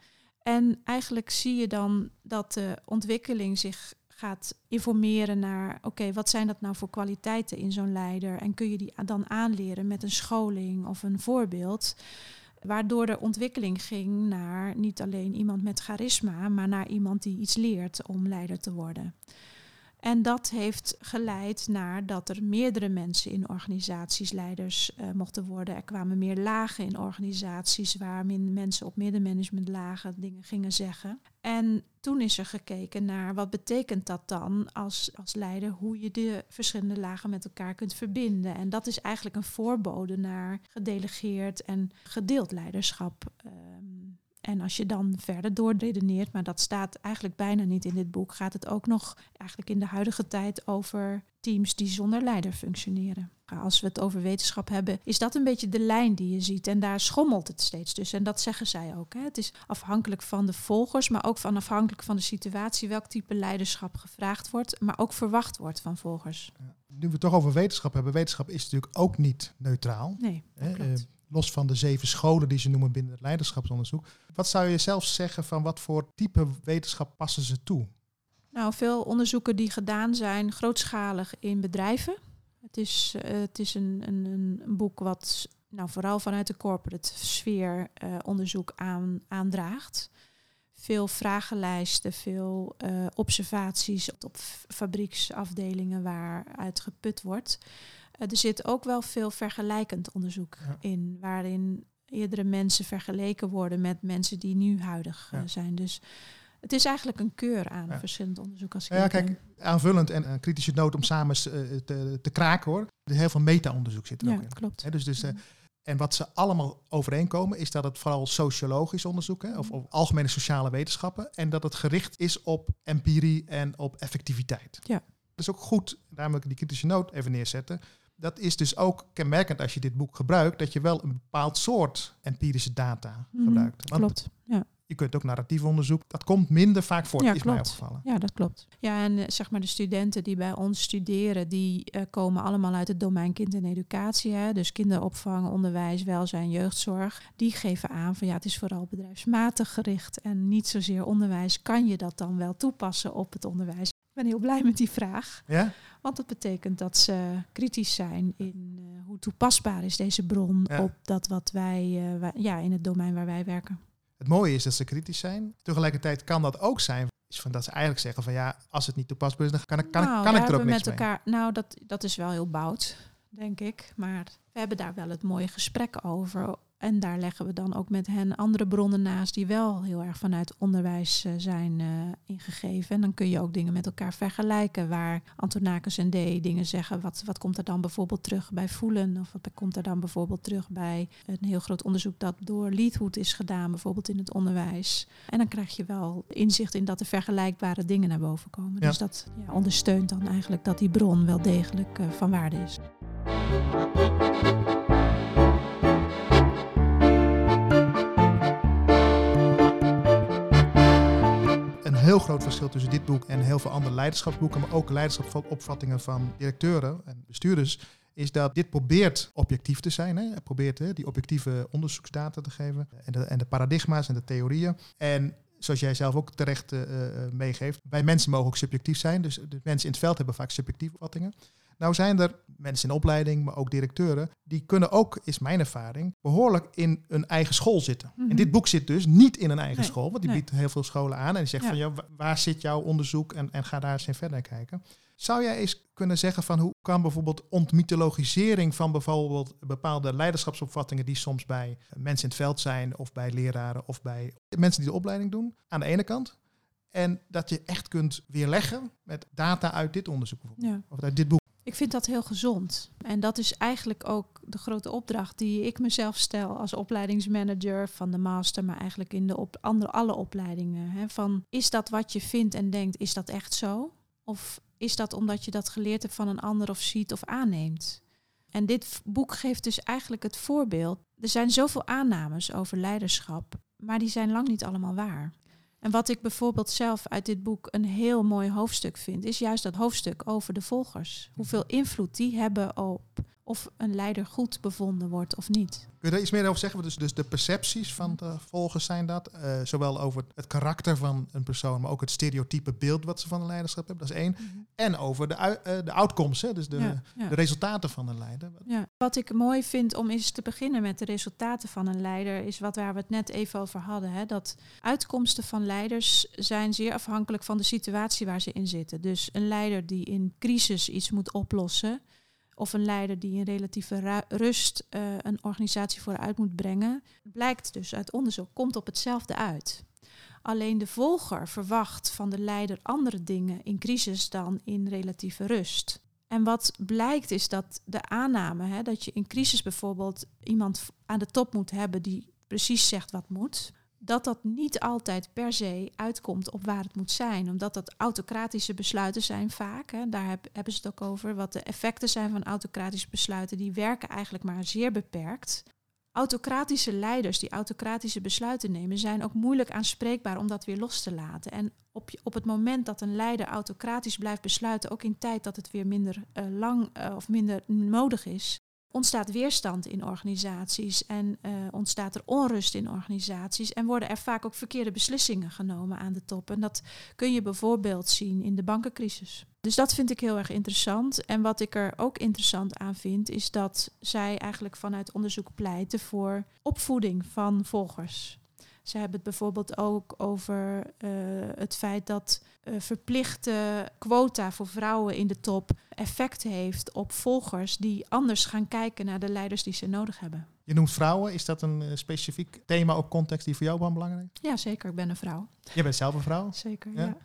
En eigenlijk zie je dan dat de ontwikkeling zich gaat informeren naar, oké, wat zijn dat nou voor kwaliteiten in zo'n leider? En kun je die dan aanleren met een scholing of een voorbeeld? Waardoor de ontwikkeling ging naar niet alleen iemand met charisma, maar naar iemand die iets leert om leider te worden. En dat heeft geleid naar dat er meerdere mensen in organisaties leiders uh, mochten worden. Er kwamen meer lagen in organisaties waar mensen op middenmanagementlagen dingen gingen zeggen. En toen is er gekeken naar wat betekent dat dan als, als leider, hoe je de verschillende lagen met elkaar kunt verbinden. En dat is eigenlijk een voorbode naar gedelegeerd en gedeeld leiderschap. Um, en als je dan verder doorredeneert, maar dat staat eigenlijk bijna niet in dit boek, gaat het ook nog eigenlijk in de huidige tijd over teams die zonder leider functioneren. Als we het over wetenschap hebben, is dat een beetje de lijn die je ziet. En daar schommelt het steeds dus. En dat zeggen zij ook. Hè. Het is afhankelijk van de volgers, maar ook van afhankelijk van de situatie, welk type leiderschap gevraagd wordt, maar ook verwacht wordt van volgers. Nu we het toch over wetenschap hebben, wetenschap is natuurlijk ook niet neutraal. Nee, los van de zeven scholen die ze noemen binnen het leiderschapsonderzoek. Wat zou je zelf zeggen van wat voor type wetenschap passen ze toe? Nou, veel onderzoeken die gedaan zijn grootschalig in bedrijven. Het is, uh, het is een, een, een, boek wat nou, vooral vanuit de corporate sfeer uh, onderzoek aan, aandraagt. Veel vragenlijsten, veel uh, observaties op fabrieksafdelingen waaruit geput wordt. Eh, er zit ook wel veel vergelijkend onderzoek in, waarin eerdere mensen vergeleken worden met mensen die nu huidig zijn. Dus het is eigenlijk een keur aan ja. verschillend onderzoek. Als ik ja, kijk, aanvullend en een kritische noot om samen uh, te, te, kraken hoor. Er heel veel meta-onderzoek zit er ook in. Klopt. He, dus, dus, uh, en wat ze allemaal overeenkomen is dat het vooral sociologisch onderzoek is, of, of, algemene sociale wetenschappen, en dat het gericht is op empirie en op effectiviteit. Ja. Dat is ook goed, daar moet ik die kritische noot even neerzetten dat is dus ook kenmerkend als je dit boek gebruikt, dat je wel een bepaald soort empirische data mhm, gebruikt. Want klopt, ja. Je kunt ook narratief onderzoek. Dat komt minder vaak voor, ja, is klopt. mij opgevallen. Ja, dat klopt. Ja, en eh, zeg maar de studenten die bij ons studeren, die uh, komen allemaal uit het domein kind en educatie. Hè? Dus kinderopvang, onderwijs, welzijn, jeugdzorg. Die geven aan van ja, het is vooral bedrijfsmatig gericht en niet zozeer onderwijs. Kan je dat dan wel toepassen op het onderwijs? ben heel blij met die vraag. Ja? Want dat betekent dat ze kritisch zijn in uh, hoe toepasbaar is deze bron op dat wat wij, uh, ja, in het domein waar wij werken. Het mooie is dat ze kritisch zijn. Tegelijkertijd kan dat ook zijn is van dat ze eigenlijk zeggen van ja, als het niet toepasbaar is, dan kan ik, kan, nou, kan ik er ook niks met elkaar, mee. Nou, dat, dat is wel heel bout, denk ik. Maar we hebben daar wel het mooie gesprek over. En daar leggen we dan ook met hen andere bronnen naast die wel heel erg vanuit onderwijs uh, zijn uh, ingegeven. En dan kun je ook dingen met elkaar vergelijken. Waar Antonakis en D dingen zeggen. Wat, wat komt er dan bijvoorbeeld terug bij voelen? Of wat komt er dan bijvoorbeeld terug bij een heel groot onderzoek dat door Leadhood is gedaan, bijvoorbeeld in het onderwijs. En dan krijg je wel inzicht in dat er vergelijkbare dingen naar boven komen. Ja. Dus dat ja, ondersteunt dan eigenlijk dat die bron wel degelijk uh, van waarde is. Heel groot verschil tussen dit boek en heel veel andere leiderschapsboeken, maar ook leiderschapsopvattingen van directeuren en bestuurders, is dat dit probeert objectief te zijn. Hè? Het probeert hè, die objectieve onderzoeksdata te geven en de, en de paradigma's en de theorieën. En zoals jij zelf ook terecht uh, meegeeft, bij mensen mogen ook subjectief zijn. Dus de mensen in het veld hebben vaak subjectieve opvattingen. Nou zijn er mensen in opleiding, maar ook directeuren, die kunnen ook, is mijn ervaring, behoorlijk in een eigen school zitten. Mm -hmm. En dit boek zit dus niet in een eigen nee, school, want die nee. biedt heel veel scholen aan. En die zegt ja. van, ja, waar zit jouw onderzoek en, en ga daar eens in verder kijken. Zou jij eens kunnen zeggen van hoe kan bijvoorbeeld ontmythologisering van bijvoorbeeld bepaalde leiderschapsopvattingen die soms bij mensen in het veld zijn of bij leraren of bij mensen die de opleiding doen, aan de ene kant. En dat je echt kunt weerleggen met data uit dit onderzoek bijvoorbeeld, ja. of uit dit boek. Ik vind dat heel gezond. En dat is eigenlijk ook de grote opdracht die ik mezelf stel als opleidingsmanager van de master, maar eigenlijk in de andere, alle opleidingen. Hè, van, is dat wat je vindt en denkt, is dat echt zo? Of is dat omdat je dat geleerd hebt van een ander of ziet of aanneemt? En dit boek geeft dus eigenlijk het voorbeeld. Er zijn zoveel aannames over leiderschap, maar die zijn lang niet allemaal waar. En wat ik bijvoorbeeld zelf uit dit boek een heel mooi hoofdstuk vind, is juist dat hoofdstuk over de volgers. Hoeveel invloed die hebben op of een leider goed bevonden wordt of niet. Kun je daar iets meer over zeggen? Dus, dus de percepties van de volgers zijn dat. Uh, zowel over het karakter van een persoon, maar ook het stereotype beeld wat ze van een leiderschap hebben. Dat is één. Mm -hmm. En over de, uh, de outcomes, hè? dus de, ja, ja. de resultaten van een leider. Ja. Wat ik mooi vind om eens te beginnen met de resultaten van een leider, is wat waar we het net even over hadden. Hè? Dat uitkomsten van leiders zijn zeer afhankelijk van de situatie waar ze in zitten. Dus een leider die in crisis iets moet oplossen of een leider die in relatieve rust uh, een organisatie vooruit moet brengen, blijkt dus uit onderzoek, komt op hetzelfde uit. Alleen de volger verwacht van de leider andere dingen in crisis dan in relatieve rust. En wat blijkt is dat de aanname, hè, dat je in crisis bijvoorbeeld iemand aan de top moet hebben die precies zegt wat moet, dat dat niet altijd per se uitkomt op waar het moet zijn. Omdat dat autocratische besluiten zijn vaak. Hè, daar heb, hebben ze het ook over. Wat de effecten zijn van autocratische besluiten. Die werken eigenlijk maar zeer beperkt. Autocratische leiders die autocratische besluiten nemen... zijn ook moeilijk aanspreekbaar om dat weer los te laten. En op, op het moment dat een leider autocratisch blijft besluiten... ook in tijd dat het weer minder uh, lang uh, of minder nodig is ontstaat weerstand in organisaties en uh, ontstaat er onrust in organisaties en worden er vaak ook verkeerde beslissingen genomen aan de top. En dat kun je bijvoorbeeld zien in de bankencrisis. Dus dat vind ik heel erg interessant. En wat ik er ook interessant aan vind, is dat zij eigenlijk vanuit onderzoek pleiten voor opvoeding van volgers. Ze hebben het bijvoorbeeld ook over uh, het feit dat uh, verplichte quota voor vrouwen in de top effect heeft op volgers die anders gaan kijken naar de leiders die ze nodig hebben. Je noemt vrouwen. Is dat een uh, specifiek thema of context die voor jou wel belangrijk is? Ja, zeker. Ik ben een vrouw. Je bent zelf een vrouw? Zeker, ja. ja.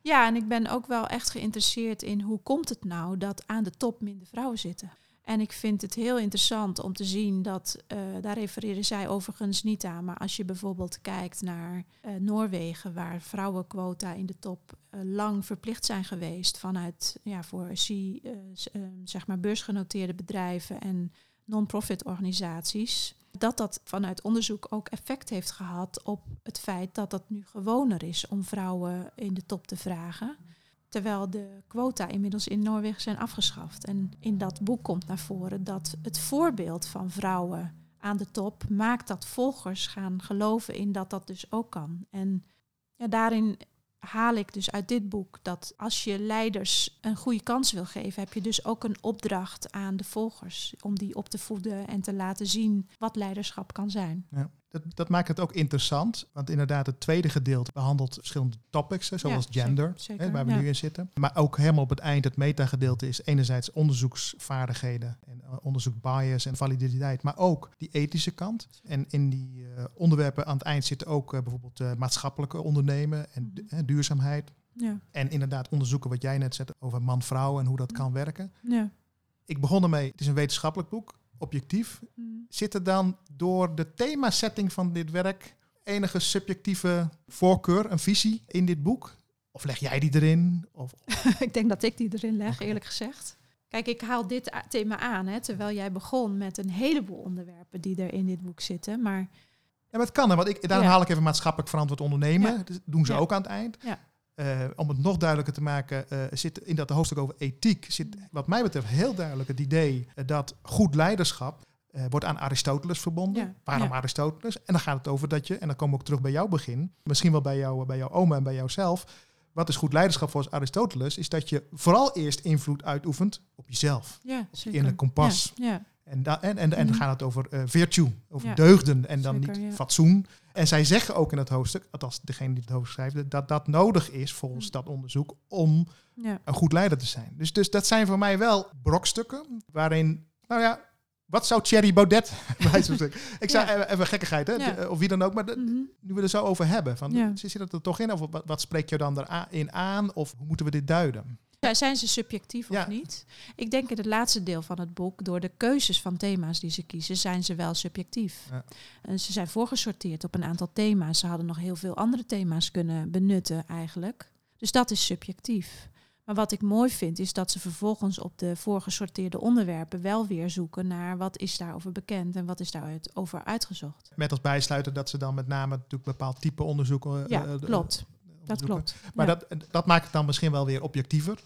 Ja, en ik ben ook wel echt geïnteresseerd in hoe komt het nou dat aan de top minder vrouwen zitten. En ik vind het heel interessant om te zien dat, uh, daar refereren zij overigens niet aan, maar als je bijvoorbeeld kijkt naar uh, Noorwegen, waar vrouwenquota in de top uh, lang verplicht zijn geweest vanuit ja, voor C, zeg maar beursgenoteerde bedrijven en non-profit organisaties, dat dat vanuit onderzoek ook effect heeft gehad op het feit dat het nu gewoner is om vrouwen in de top te vragen. Terwijl de quota inmiddels in Noorwegen zijn afgeschaft. En in dat boek komt naar voren dat het voorbeeld van vrouwen aan de top maakt dat volgers gaan geloven in dat dat dus ook kan. En ja, daarin haal ik dus uit dit boek dat als je leiders een goede kans wil geven, heb je dus ook een opdracht aan de volgers om die op te voeden en te laten zien wat leiderschap kan zijn. Ja. Dat, dat maakt het ook interessant. Want inderdaad, het tweede gedeelte behandelt verschillende topics, hè, zoals Ja, gender, zeker, hè, waar we ja. nu in zitten. Maar ook helemaal op het eind, het metagedeelte is enerzijds onderzoeksvaardigheden en eh, onderzoek bias en validiteit, maar ook die ethische kant. En in die eh, onderwerpen aan het eind zitten ook eh, bijvoorbeeld maatschappelijke ondernemen en Mhm. duurzaamheid. Ja, En inderdaad onderzoeken wat jij net zette over man-vrouw en hoe dat Mhm. kan werken. ja. Ik begon ermee, het is een wetenschappelijk boek, objectief. Mm. Zit er dan door de themasetting van dit werk enige subjectieve voorkeur, een visie in dit boek? Of leg jij die erin? Of, [LAUGHS] ik denk dat ik die erin leg, eerlijk gezegd. Kijk, ik haal dit thema aan, hè, terwijl jij begon met een heleboel onderwerpen die er in dit boek zitten. Maar ja, maar het kan, hè, want ik, daarom Ja. haal ik even maatschappelijk verantwoord ondernemen. Ja. Dat doen ze Ja. ook aan het eind. Eh, om het nog duidelijker te maken, eh, zit in dat hoofdstuk over ethiek, zit wat mij betreft heel duidelijk het idee eh, dat goed leiderschap wordt aan Aristoteles verbonden. Ja. Waarom Ja. Aristoteles? En dan gaat het over dat je, en dan komen we ook terug bij jouw begin, misschien wel bij, jou, bij jouw oma en bij jouzelf. Wat is goed leiderschap volgens Aristoteles? Is dat je vooral eerst invloed uitoefent op jezelf. ja, in een kompas. Ja, ja. En, da- en, en, en dan Mhm. gaat het over eh, virtue, over Ja. deugden en dan Zeker, niet ja. fatsoen. En zij zeggen ook in het hoofdstuk, althans degene die het hoofdstuk schrijft, dat dat nodig is volgens Mhm. dat onderzoek om ja. een goed leider te zijn. Dus, dus dat zijn voor mij wel brokstukken waarin, nou ja, wat zou Thierry Baudet, [LAUGHS] bij wijze van spreken- ik zou Ja. even, gekkigheid, hè, Ja. of wie dan ook, maar de- Mhm. nu we er zo over hebben, van, zit dat er toch in? Of wat, wat spreek je dan erin aan? Of hoe moeten we dit duiden? Ja, zijn ze subjectief Ja. of niet? Ik denk in het laatste deel van het boek, door de keuzes van thema's die ze kiezen, zijn ze wel subjectief. Ja. En ze zijn voorgesorteerd op een aantal thema's. Ze hadden nog heel veel andere thema's kunnen benutten eigenlijk. Dus dat is subjectief. Maar wat ik mooi vind, is dat ze vervolgens op de voorgesorteerde onderwerpen wel weer zoeken naar wat is daarover bekend en wat is daarover uitgezocht. Met als bijsluiter dat ze dan met name natuurlijk bepaald type onderzoeken. eh, Ja, eh, klopt. Dat klopt. Maar Ja. dat, dat maakt het dan misschien wel weer objectiever.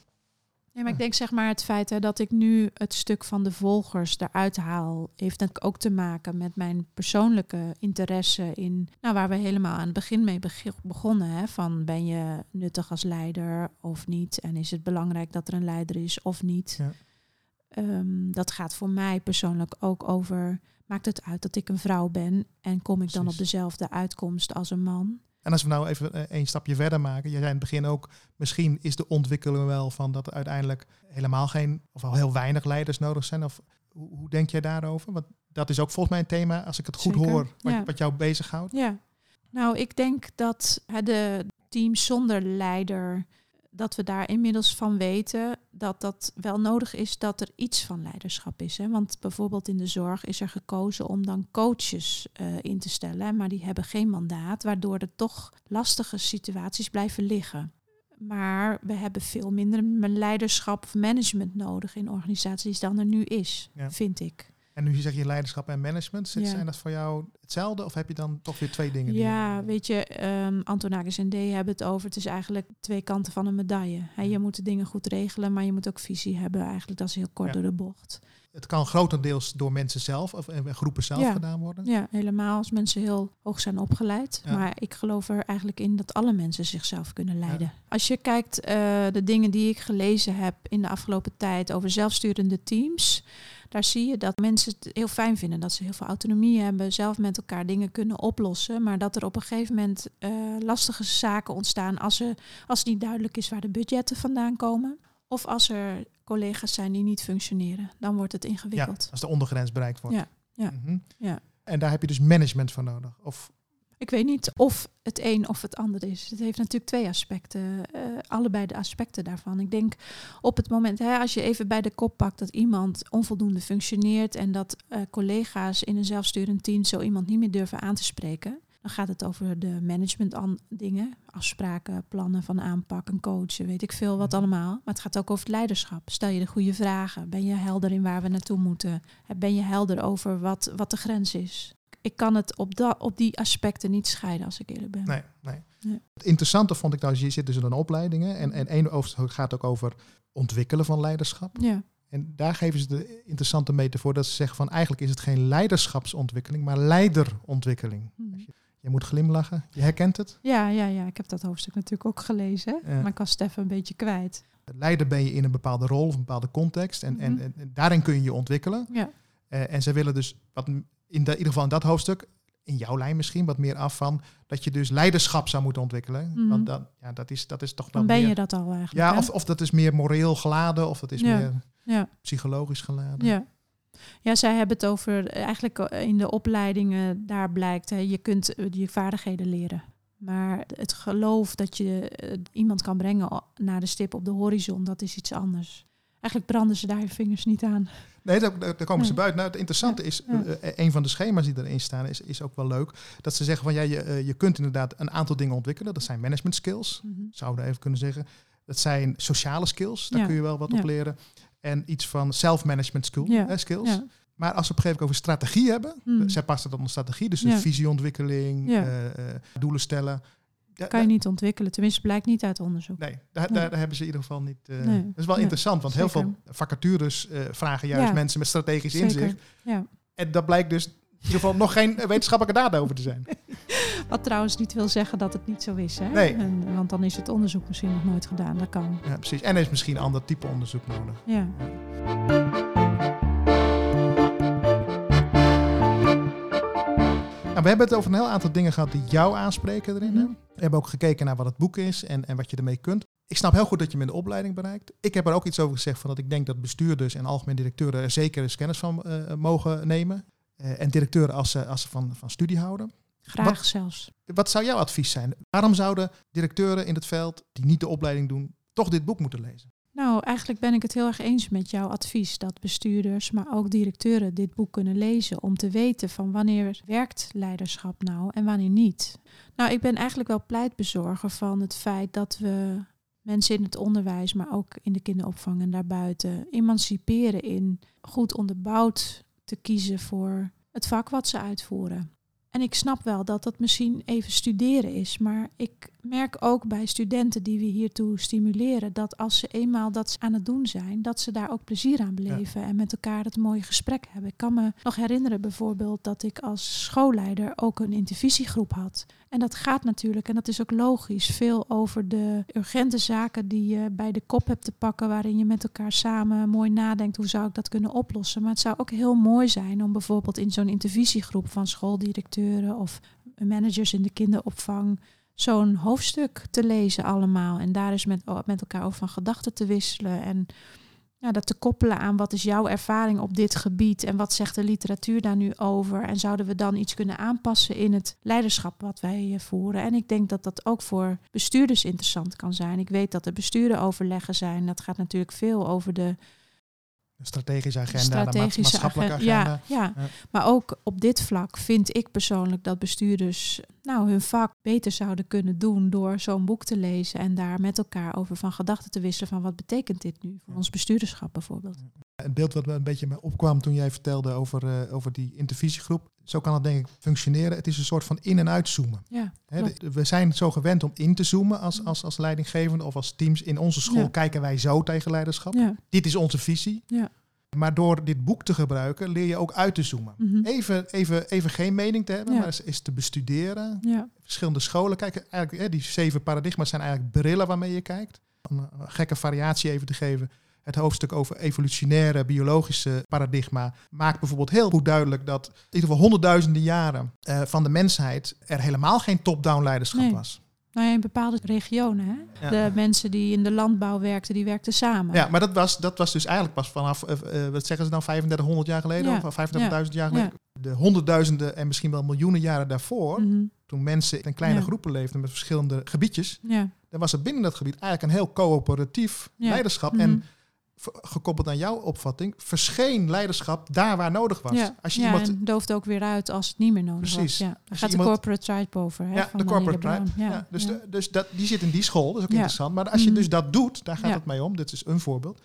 Ja, maar ik denk zeg maar het feit hè, dat ik nu het stuk van de volgers eruit haal, heeft natuurlijk ook te maken met mijn persoonlijke interesse in, nou waar we helemaal aan het begin mee beg- begonnen, hè, van ben je nuttig als leider of niet en is het belangrijk dat er een leider is of niet. Ja. Ehm, dat gaat voor mij persoonlijk ook over, maakt het uit dat ik een vrouw ben en kom ik dan op dezelfde uitkomst als een man? En als we nou even eh, één stapje verder maken. Jij zei in het begin ook, misschien is de ontwikkeling wel van dat er uiteindelijk helemaal geen, of al heel weinig leiders nodig zijn. Of hoe, hoe denk jij daarover? Want dat is ook volgens mij een thema, als ik het goed Zeker, hoor, wat, ja. wat jou bezighoudt. Ja, nou, ik denk dat hè, de teams zonder leider, dat we daar inmiddels van weten dat dat wel nodig is dat er iets van leiderschap is. Hè? Want bijvoorbeeld in de zorg is er gekozen om dan coaches eh, in te stellen, maar die hebben geen mandaat, waardoor er toch lastige situaties blijven liggen. Maar we hebben veel minder leiderschap of management nodig in organisaties dan er nu is, Ja. vind ik. En nu zeg je leiderschap en management. Z- Ja. Zijn dat voor jou hetzelfde? Of heb je dan toch weer twee dingen? die Ja, je- weet je, ehm Antonakis en D hebben het over. Het is eigenlijk twee kanten van een medaille. Je moet de dingen goed regelen, maar je moet ook visie hebben. Eigenlijk, dat is heel kort Ja. door de bocht. Het kan grotendeels door mensen zelf of en groepen zelf Ja. gedaan worden. Ja, helemaal als mensen heel hoog zijn opgeleid. Maar ik geloof er eigenlijk in dat alle mensen zichzelf kunnen leiden. Als je kijkt, eh, de dingen die ik gelezen heb in de afgelopen tijd over zelfsturende teams. Daar zie je dat mensen het heel fijn vinden. Dat ze heel veel autonomie hebben, zelf met elkaar dingen kunnen oplossen. Maar dat er op een gegeven moment eh, lastige zaken ontstaan als, er, als het niet duidelijk is waar de budgetten vandaan komen. Of als er collega's zijn die niet functioneren. Dan wordt het Ja, ingewikkeld. als de ondergrens bereikt wordt. Ja, ja, Mhm. ja. En daar heb je dus management voor nodig. Of Ik weet niet of het een of het ander is. Het heeft natuurlijk twee aspecten, eh, allebei de aspecten daarvan. Ik denk op het moment, hè, als je even bij de kop pakt dat iemand onvoldoende functioneert en dat eh, collega's in een zelfsturend team zo iemand niet meer durven aan te spreken, dan gaat het over de management an- dingen, afspraken, plannen van aanpak, een coach, weet ik veel wat Mhm. allemaal. Maar het gaat ook over het leiderschap. Stel je de goede vragen? Ben je helder in waar we naartoe moeten? Ben je helder over wat, wat de grens is? Ik kan het op, da- op die aspecten niet scheiden, als ik eerlijk ben. Nee, nee. Nee. Het interessante vond ik nou, je zit dus in een opleidingen en, en één hoofdstuk gaat ook over ontwikkelen van leiderschap. Ja, En daar geven ze de interessante metafoor dat ze zeggen van eigenlijk is het geen leiderschapsontwikkeling, maar leiderontwikkeling. Mhm. Je moet glimlachen, je herkent het. ja, ja, ja, ik heb dat hoofdstuk natuurlijk ook gelezen. Ja. Maar ik was het even een beetje kwijt. Leider ben je in een bepaalde rol of een bepaalde context en, en, Mhm. en, en daarin kun je je ontwikkelen. Ja, Eh, en ze willen dus, wat in, de, in ieder geval in dat hoofdstuk, in jouw lijn misschien wat meer af van dat je dus leiderschap zou moeten ontwikkelen. Mhm. Want dan, ja, dat, is, dat is toch Dan dan ben meer, je dat al eigenlijk. Ja, hè? of, of dat is meer moreel geladen of dat is Ja. meer ja. psychologisch geladen. Ja. Ja, zij hebben het over, eigenlijk eh, in de opleidingen, daar blijkt, hè, je kunt eh, je vaardigheden leren. Maar het geloof dat je eh, iemand kan brengen naar de stip op de horizon, dat is iets anders. Eigenlijk branden ze daar hun vingers niet aan. Nee, daar, komen ze buiten. Nou, het interessante is, Ja. eh, een van de schema's die erin staan, is, is ook wel leuk. Dat ze zeggen van ja, je, eh, je kunt inderdaad een aantal dingen ontwikkelen. Dat zijn management skills, zouden we even kunnen zeggen. Dat zijn sociale skills, daar Ja. kun je wel wat op leren. En iets van self-management skill, eh, skills. Maar als we op een gegeven moment over strategie hebben, Hmm. eh, zij past het onder strategie, dus een visieontwikkeling, eh, eh, doelen stellen. Ja, kan je niet ontwikkelen. Tenminste, blijkt niet uit onderzoek. Nee, daar, Nee. daar, daar hebben ze in ieder geval niet. eh, Nee. Dat is wel Nee, interessant, want heel veel vacatures eh, vragen juist Ja. mensen met strategisch Zeker. inzicht. Ja. En daar blijkt dus in ieder geval nog geen wetenschappelijke data over te zijn. [LAUGHS] Wat trouwens niet wil zeggen dat het niet zo is. Hè? Nee. En, want dan is het onderzoek misschien nog nooit gedaan. Dat kan. Ja, precies. En er is misschien een ander type onderzoek nodig. Ja. Nou, we hebben het over een heel aantal dingen gehad die jou aanspreken erin. hè? Mhm. We hebben ook gekeken naar wat het boek is en, en wat je ermee kunt. Ik snap heel goed dat je in de opleiding bereikt. Ik heb er ook iets over gezegd van dat ik denk dat bestuurders en algemeen directeuren er zeker eens kennis van eh, mogen nemen. Eh, en directeuren als ze, als ze van, van studie houden. Graag Wat- zelfs. Wat zou jouw advies zijn? Waarom zouden directeuren in het veld die niet de opleiding doen, toch dit boek moeten lezen? Nou, eigenlijk ben ik het heel erg eens met jouw advies dat bestuurders, maar ook directeuren dit boek kunnen lezen om te weten van wanneer werkt leiderschap nou en wanneer niet. Nou, ik ben eigenlijk wel pleitbezorger van het feit dat we mensen in het onderwijs, maar ook in de kinderopvang en daarbuiten emanciperen in goed onderbouwd te kiezen voor het vak wat ze uitvoeren. En ik snap wel dat dat misschien even studeren is, maar ik merk ook bij studenten die we hiertoe stimuleren dat als ze eenmaal dat aan het doen zijn, dat ze daar ook plezier aan beleven en met elkaar het mooie gesprek hebben. Ik kan me nog herinneren bijvoorbeeld dat ik als schoolleider ook een intervisiegroep had. En dat gaat natuurlijk, en dat is ook logisch, veel over de urgente zaken die je bij de kop hebt te pakken, waarin je met elkaar samen mooi nadenkt hoe zou ik dat kunnen oplossen. Maar het zou ook heel mooi zijn om bijvoorbeeld in zo'n intervisiegroep van schooldirecteuren of managers in de kinderopvang zo'n hoofdstuk te lezen allemaal. En daar eens met, met elkaar over van gedachten te wisselen. En ja, dat te koppelen aan wat is jouw ervaring op dit gebied en wat zegt de literatuur daar nu over. En zouden we dan iets kunnen aanpassen in het leiderschap wat wij eh, voeren. En ik denk dat dat ook voor bestuurders interessant kan zijn. Ik weet dat er bestuurderoverleggen zijn. Dat gaat natuurlijk veel over de strategische agenda, de strategische maatschappelijke agen- agenda. Ja, ja. Ja. maar ook op dit vlak vind ik persoonlijk dat bestuurders nou, hun vak beter zouden kunnen doen door zo'n boek te lezen en daar met elkaar over van gedachten te wisselen van wat betekent dit nu voor ons bestuurderschap bijvoorbeeld. Het beeld wat me een beetje opkwam toen jij vertelde over, eh, over die intervisiegroep. Zo kan het denk ik functioneren. Het is een soort van in- en uitzoomen. Ja, de- we zijn zo gewend om in te zoomen als, als, als leidinggevende of als teams. In onze school Ja. kijken wij zo tegen leiderschap. ja, Dit is onze visie. Ja. Maar door dit boek te gebruiken leer je ook uit te zoomen. mhm. Even, even, even geen mening te hebben, Ja. maar is, is te bestuderen. ja, Verschillende scholen kijken. Eigenlijk, hè, die zeven paradigma's zijn eigenlijk brillen waarmee je kijkt. Om een gekke variatie even te geven. Het hoofdstuk over evolutionaire biologische paradigma maakt bijvoorbeeld heel goed duidelijk dat in ieder geval honderdduizenden jaren eh, van de mensheid er helemaal geen top-down leiderschap Nee. was. Nou ja, in bepaalde regionen. Hè? Ja. De mensen die in de landbouw werkten, die werkten samen. Ja, maar dat was, dat was dus eigenlijk pas vanaf, eh, eh, wat zeggen ze nou, 3500 jaar geleden? Ja. Of 35.000 jaar Ja. geleden? De honderdduizenden en misschien wel miljoenen jaren daarvoor, Mhm. toen mensen in kleine groepen leefden met verschillende gebiedjes, ja. dan was er binnen dat gebied eigenlijk een heel coöperatief leiderschap. Mhm. En v- gekoppeld aan jouw opvatting, verscheen leiderschap daar waar nodig was. Ja, Als je ja iemand, en dooft ook weer uit als het niet meer nodig Precies. was. Ja. Daar Als gaat de iemand- corporate tribe over. Hè, ja, van de corporate tribe. Brown. Ja, dus de- dus dat, die zit in die school, dat is ook interessant. Maar als je Mhm. dus dat doet, daar gaat het mee om, dit is een voorbeeld,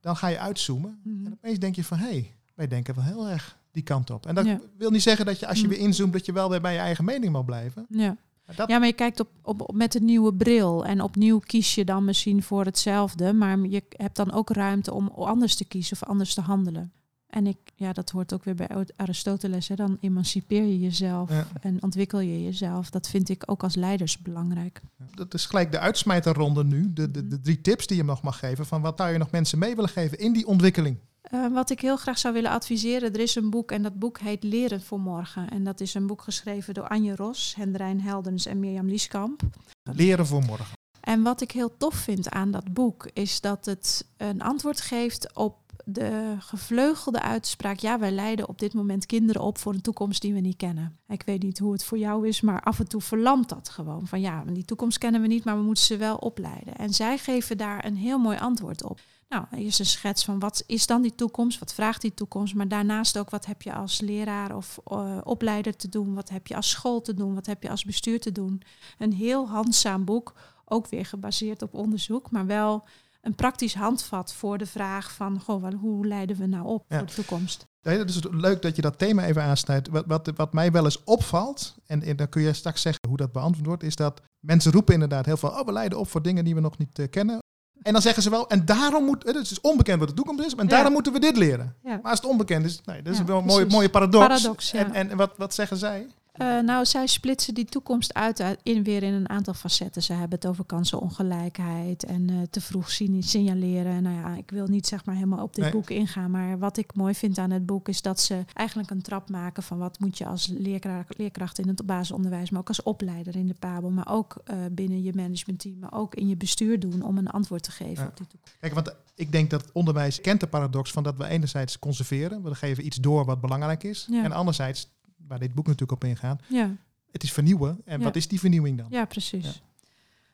dan ga je uitzoomen. Mhm. En opeens denk je van, hé, hey, wij denken wel heel erg die kant op. En dat wil niet zeggen dat je als je Mm. weer inzoomt, dat je wel weer bij je eigen mening mag blijven. Ja. Dat, ja, maar je kijkt op, op, op- met een nieuwe bril. En opnieuw kies je dan misschien voor hetzelfde. Maar je hebt dan ook ruimte om anders te kiezen of anders te handelen. En ik, ja, dat hoort ook weer bij Aristoteles. Hè. Dan emancipeer je jezelf Ja. en ontwikkel je jezelf. Dat vind ik ook als leiders belangrijk. dat is gelijk de uitsmijterronde nu. De, de, de drie tips die je nog mag geven. Van wat zou je nog mensen mee willen geven in die ontwikkeling? Uh, wat ik heel graag zou willen adviseren, er is een boek en dat boek heet Leren voor Morgen. En dat is een boek geschreven door Anje Ros, Hendrijn Heldens en Mirjam Lieskamp. Leren voor Morgen. En wat ik heel tof vind aan dat boek, is dat het een antwoord geeft op de gevleugelde uitspraak: ja, wij leiden op dit moment kinderen op voor een toekomst die we niet kennen. Ik weet niet hoe het voor jou is, maar af en toe verlamt dat gewoon. Van ja, die toekomst kennen we niet, maar we moeten ze wel opleiden. En zij geven daar een heel mooi antwoord op. Nou, eerst een schets van wat is dan die toekomst, wat vraagt die toekomst, maar daarnaast ook wat heb je als leraar of uh, opleider te doen, wat heb je als school te doen, wat heb je als bestuur te doen. Een heel handzaam boek, ook weer gebaseerd op onderzoek, maar wel een praktisch handvat voor de vraag van goh, hoe leiden we nou op voor de toekomst. Ja, het is leuk dat je dat thema even aansnijdt. Wat, wat, wat mij wel eens opvalt, en, en, dan kun je straks zeggen hoe dat beantwoord wordt, is dat mensen roepen inderdaad heel veel, oh we leiden op voor dingen die we nog niet uh, kennen. En dan zeggen ze wel, en daarom moet, het is onbekend wat de toekomst is, en daarom moeten we dit leren. Maar als het onbekend is, nee, dat is wel een mooie, mooie paradox. paradox en, en wat, wat zeggen zij? Uh, nou, zij splitsen die toekomst uit in, weer in een aantal facetten. Ze hebben het over kansenongelijkheid en uh, te vroeg signaleren. Nou ja, ik wil niet zeg maar helemaal op dit boek ingaan. Maar wat ik mooi vind aan het boek is dat ze eigenlijk een trap maken van wat moet je als leerkracht, leerkracht in het basisonderwijs, maar ook als opleider in de Pabel, maar ook uh, binnen je managementteam, maar ook in je bestuur doen om een antwoord te geven op die toekomst. Kijk, want ik denk dat onderwijs kent de paradox van dat we enerzijds conserveren, we geven iets door wat belangrijk is, ja. en anderzijds waar dit boek natuurlijk op ingaat. Ja. Het is vernieuwen. En wat is die vernieuwing dan? Ja, precies.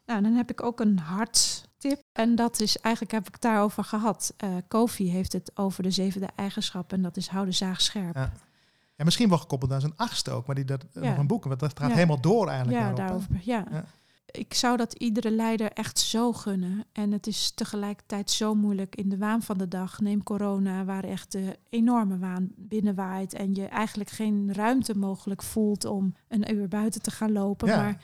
Nou, dan heb ik ook een harttip. En dat is eigenlijk, heb ik het daarover gehad. Uh, Kofi heeft het over de zevende eigenschap. En dat is hou de zaag scherp. Ja. Ja, misschien wel gekoppeld aan zijn achtste ook, maar die dat nog een boek, want dat gaat helemaal door eigenlijk. Ja, daarover. Ja ik zou dat iedere leider echt zo gunnen. En het is tegelijkertijd zo moeilijk in de waan van de dag. Neem corona, waar echt de enorme waan binnenwaait. En je eigenlijk geen ruimte mogelijk voelt om een uur buiten te gaan lopen. Maar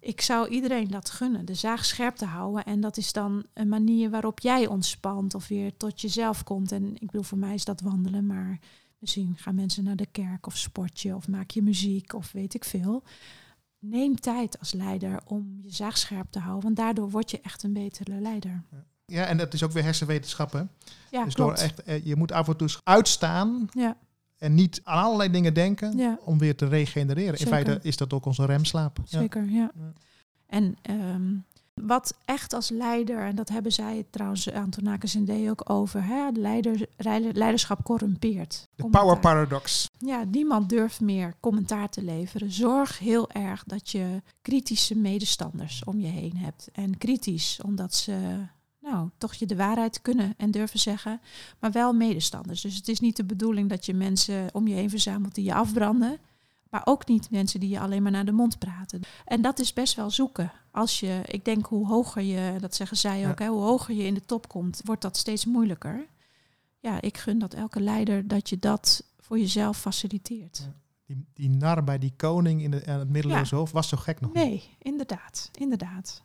ik zou iedereen dat gunnen, de zaag scherp te houden. En dat is dan een manier waarop jij ontspant of weer tot jezelf komt. En ik bedoel, voor mij is dat wandelen, maar misschien gaan mensen naar de kerk of sport je of maak je muziek of weet ik veel neem tijd als leider om je zaag scherp te houden, want daardoor word je echt een betere leider. Ja, en dat is ook weer hersenwetenschappen. Ja, dus door echt, eh, je moet af en toe uitstaan ja. en niet aan allerlei dingen denken ja. om weer te regenereren. In feite is dat ook onze remslaap. Zeker, ja. En um, wat echt als leider, en dat hebben zij trouwens Antonakis en D ook over, hè, leider, leiderschap corrumpeert. De power paradox. Ja, niemand durft meer commentaar te leveren. Zorg heel erg dat je kritische medestanders om je heen hebt. En kritisch, omdat ze nou, toch je de waarheid kunnen en durven zeggen, maar wel medestanders. Dus het is niet de bedoeling dat je mensen om je heen verzamelt die je afbranden. Maar ook niet mensen die je alleen maar naar de mond praten. En dat is best wel zoeken. Als je, ik denk hoe hoger je, dat zeggen zij ook, hè, hoe hoger je in de top komt, wordt dat steeds moeilijker. Ja, ik gun dat elke leider dat je dat voor jezelf faciliteert. Die, die nar bij die koning in, de, in het middeleeuwse hoofd was zo gek nog Nee, inderdaad, inderdaad.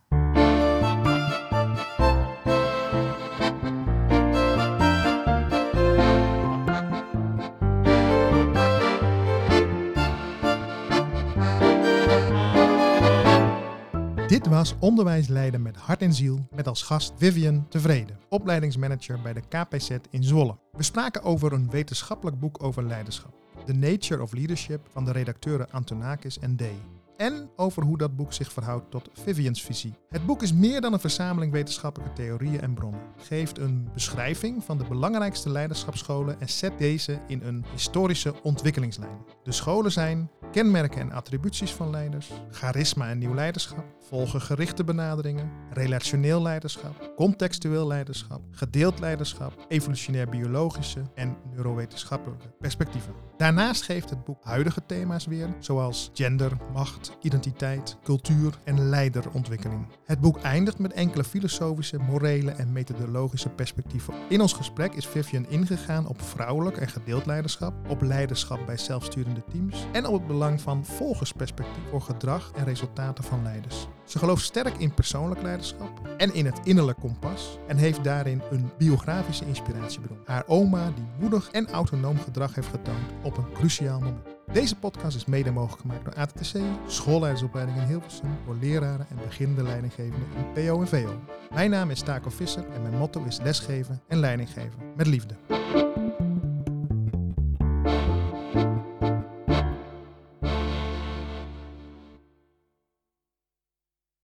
Dit was Onderwijs Leiden met hart en ziel met als gast Vivian Tevreden, opleidingsmanager bij de KPZ in Zwolle. We spraken over een wetenschappelijk boek over leiderschap, The Nature of Leadership van de redacteuren Antonakis en Day en over hoe dat boek zich verhoudt tot Vivian's visie. Het boek is meer dan een verzameling wetenschappelijke theorieën en bronnen. Geeft een beschrijving van de belangrijkste leiderschapsscholen en zet deze in een historische ontwikkelingslijn. De scholen zijn kenmerken en attributies van leiders, charisma en nieuw leiderschap, volgen gerichte benaderingen, relationeel leiderschap, contextueel leiderschap, gedeeld leiderschap, evolutionair biologische en neurowetenschappelijke perspectieven. Daarnaast geeft het boek huidige thema's weer, zoals gender, macht, identiteit, cultuur en leiderontwikkeling. Het boek eindigt met enkele filosofische, morele en methodologische perspectieven. In ons gesprek is Vivian ingegaan op vrouwelijk en gedeeld leiderschap, op leiderschap bij zelfsturende teams en op het belang van volgersperspectief voor gedrag en resultaten van leiders. Ze gelooft sterk in persoonlijk leiderschap en in het innerlijk kompas en heeft daarin een biografische inspiratiebron. Haar oma die moedig en autonoom gedrag heeft getoond op een cruciaal moment. Deze podcast is mede mogelijk gemaakt door ATTC, schoolleidersopleiding in Hilversum, voor leraren en beginnende leidinggevenden in PO en VO. Mijn naam is Taco Visser en mijn motto is lesgeven en leidinggeven met liefde.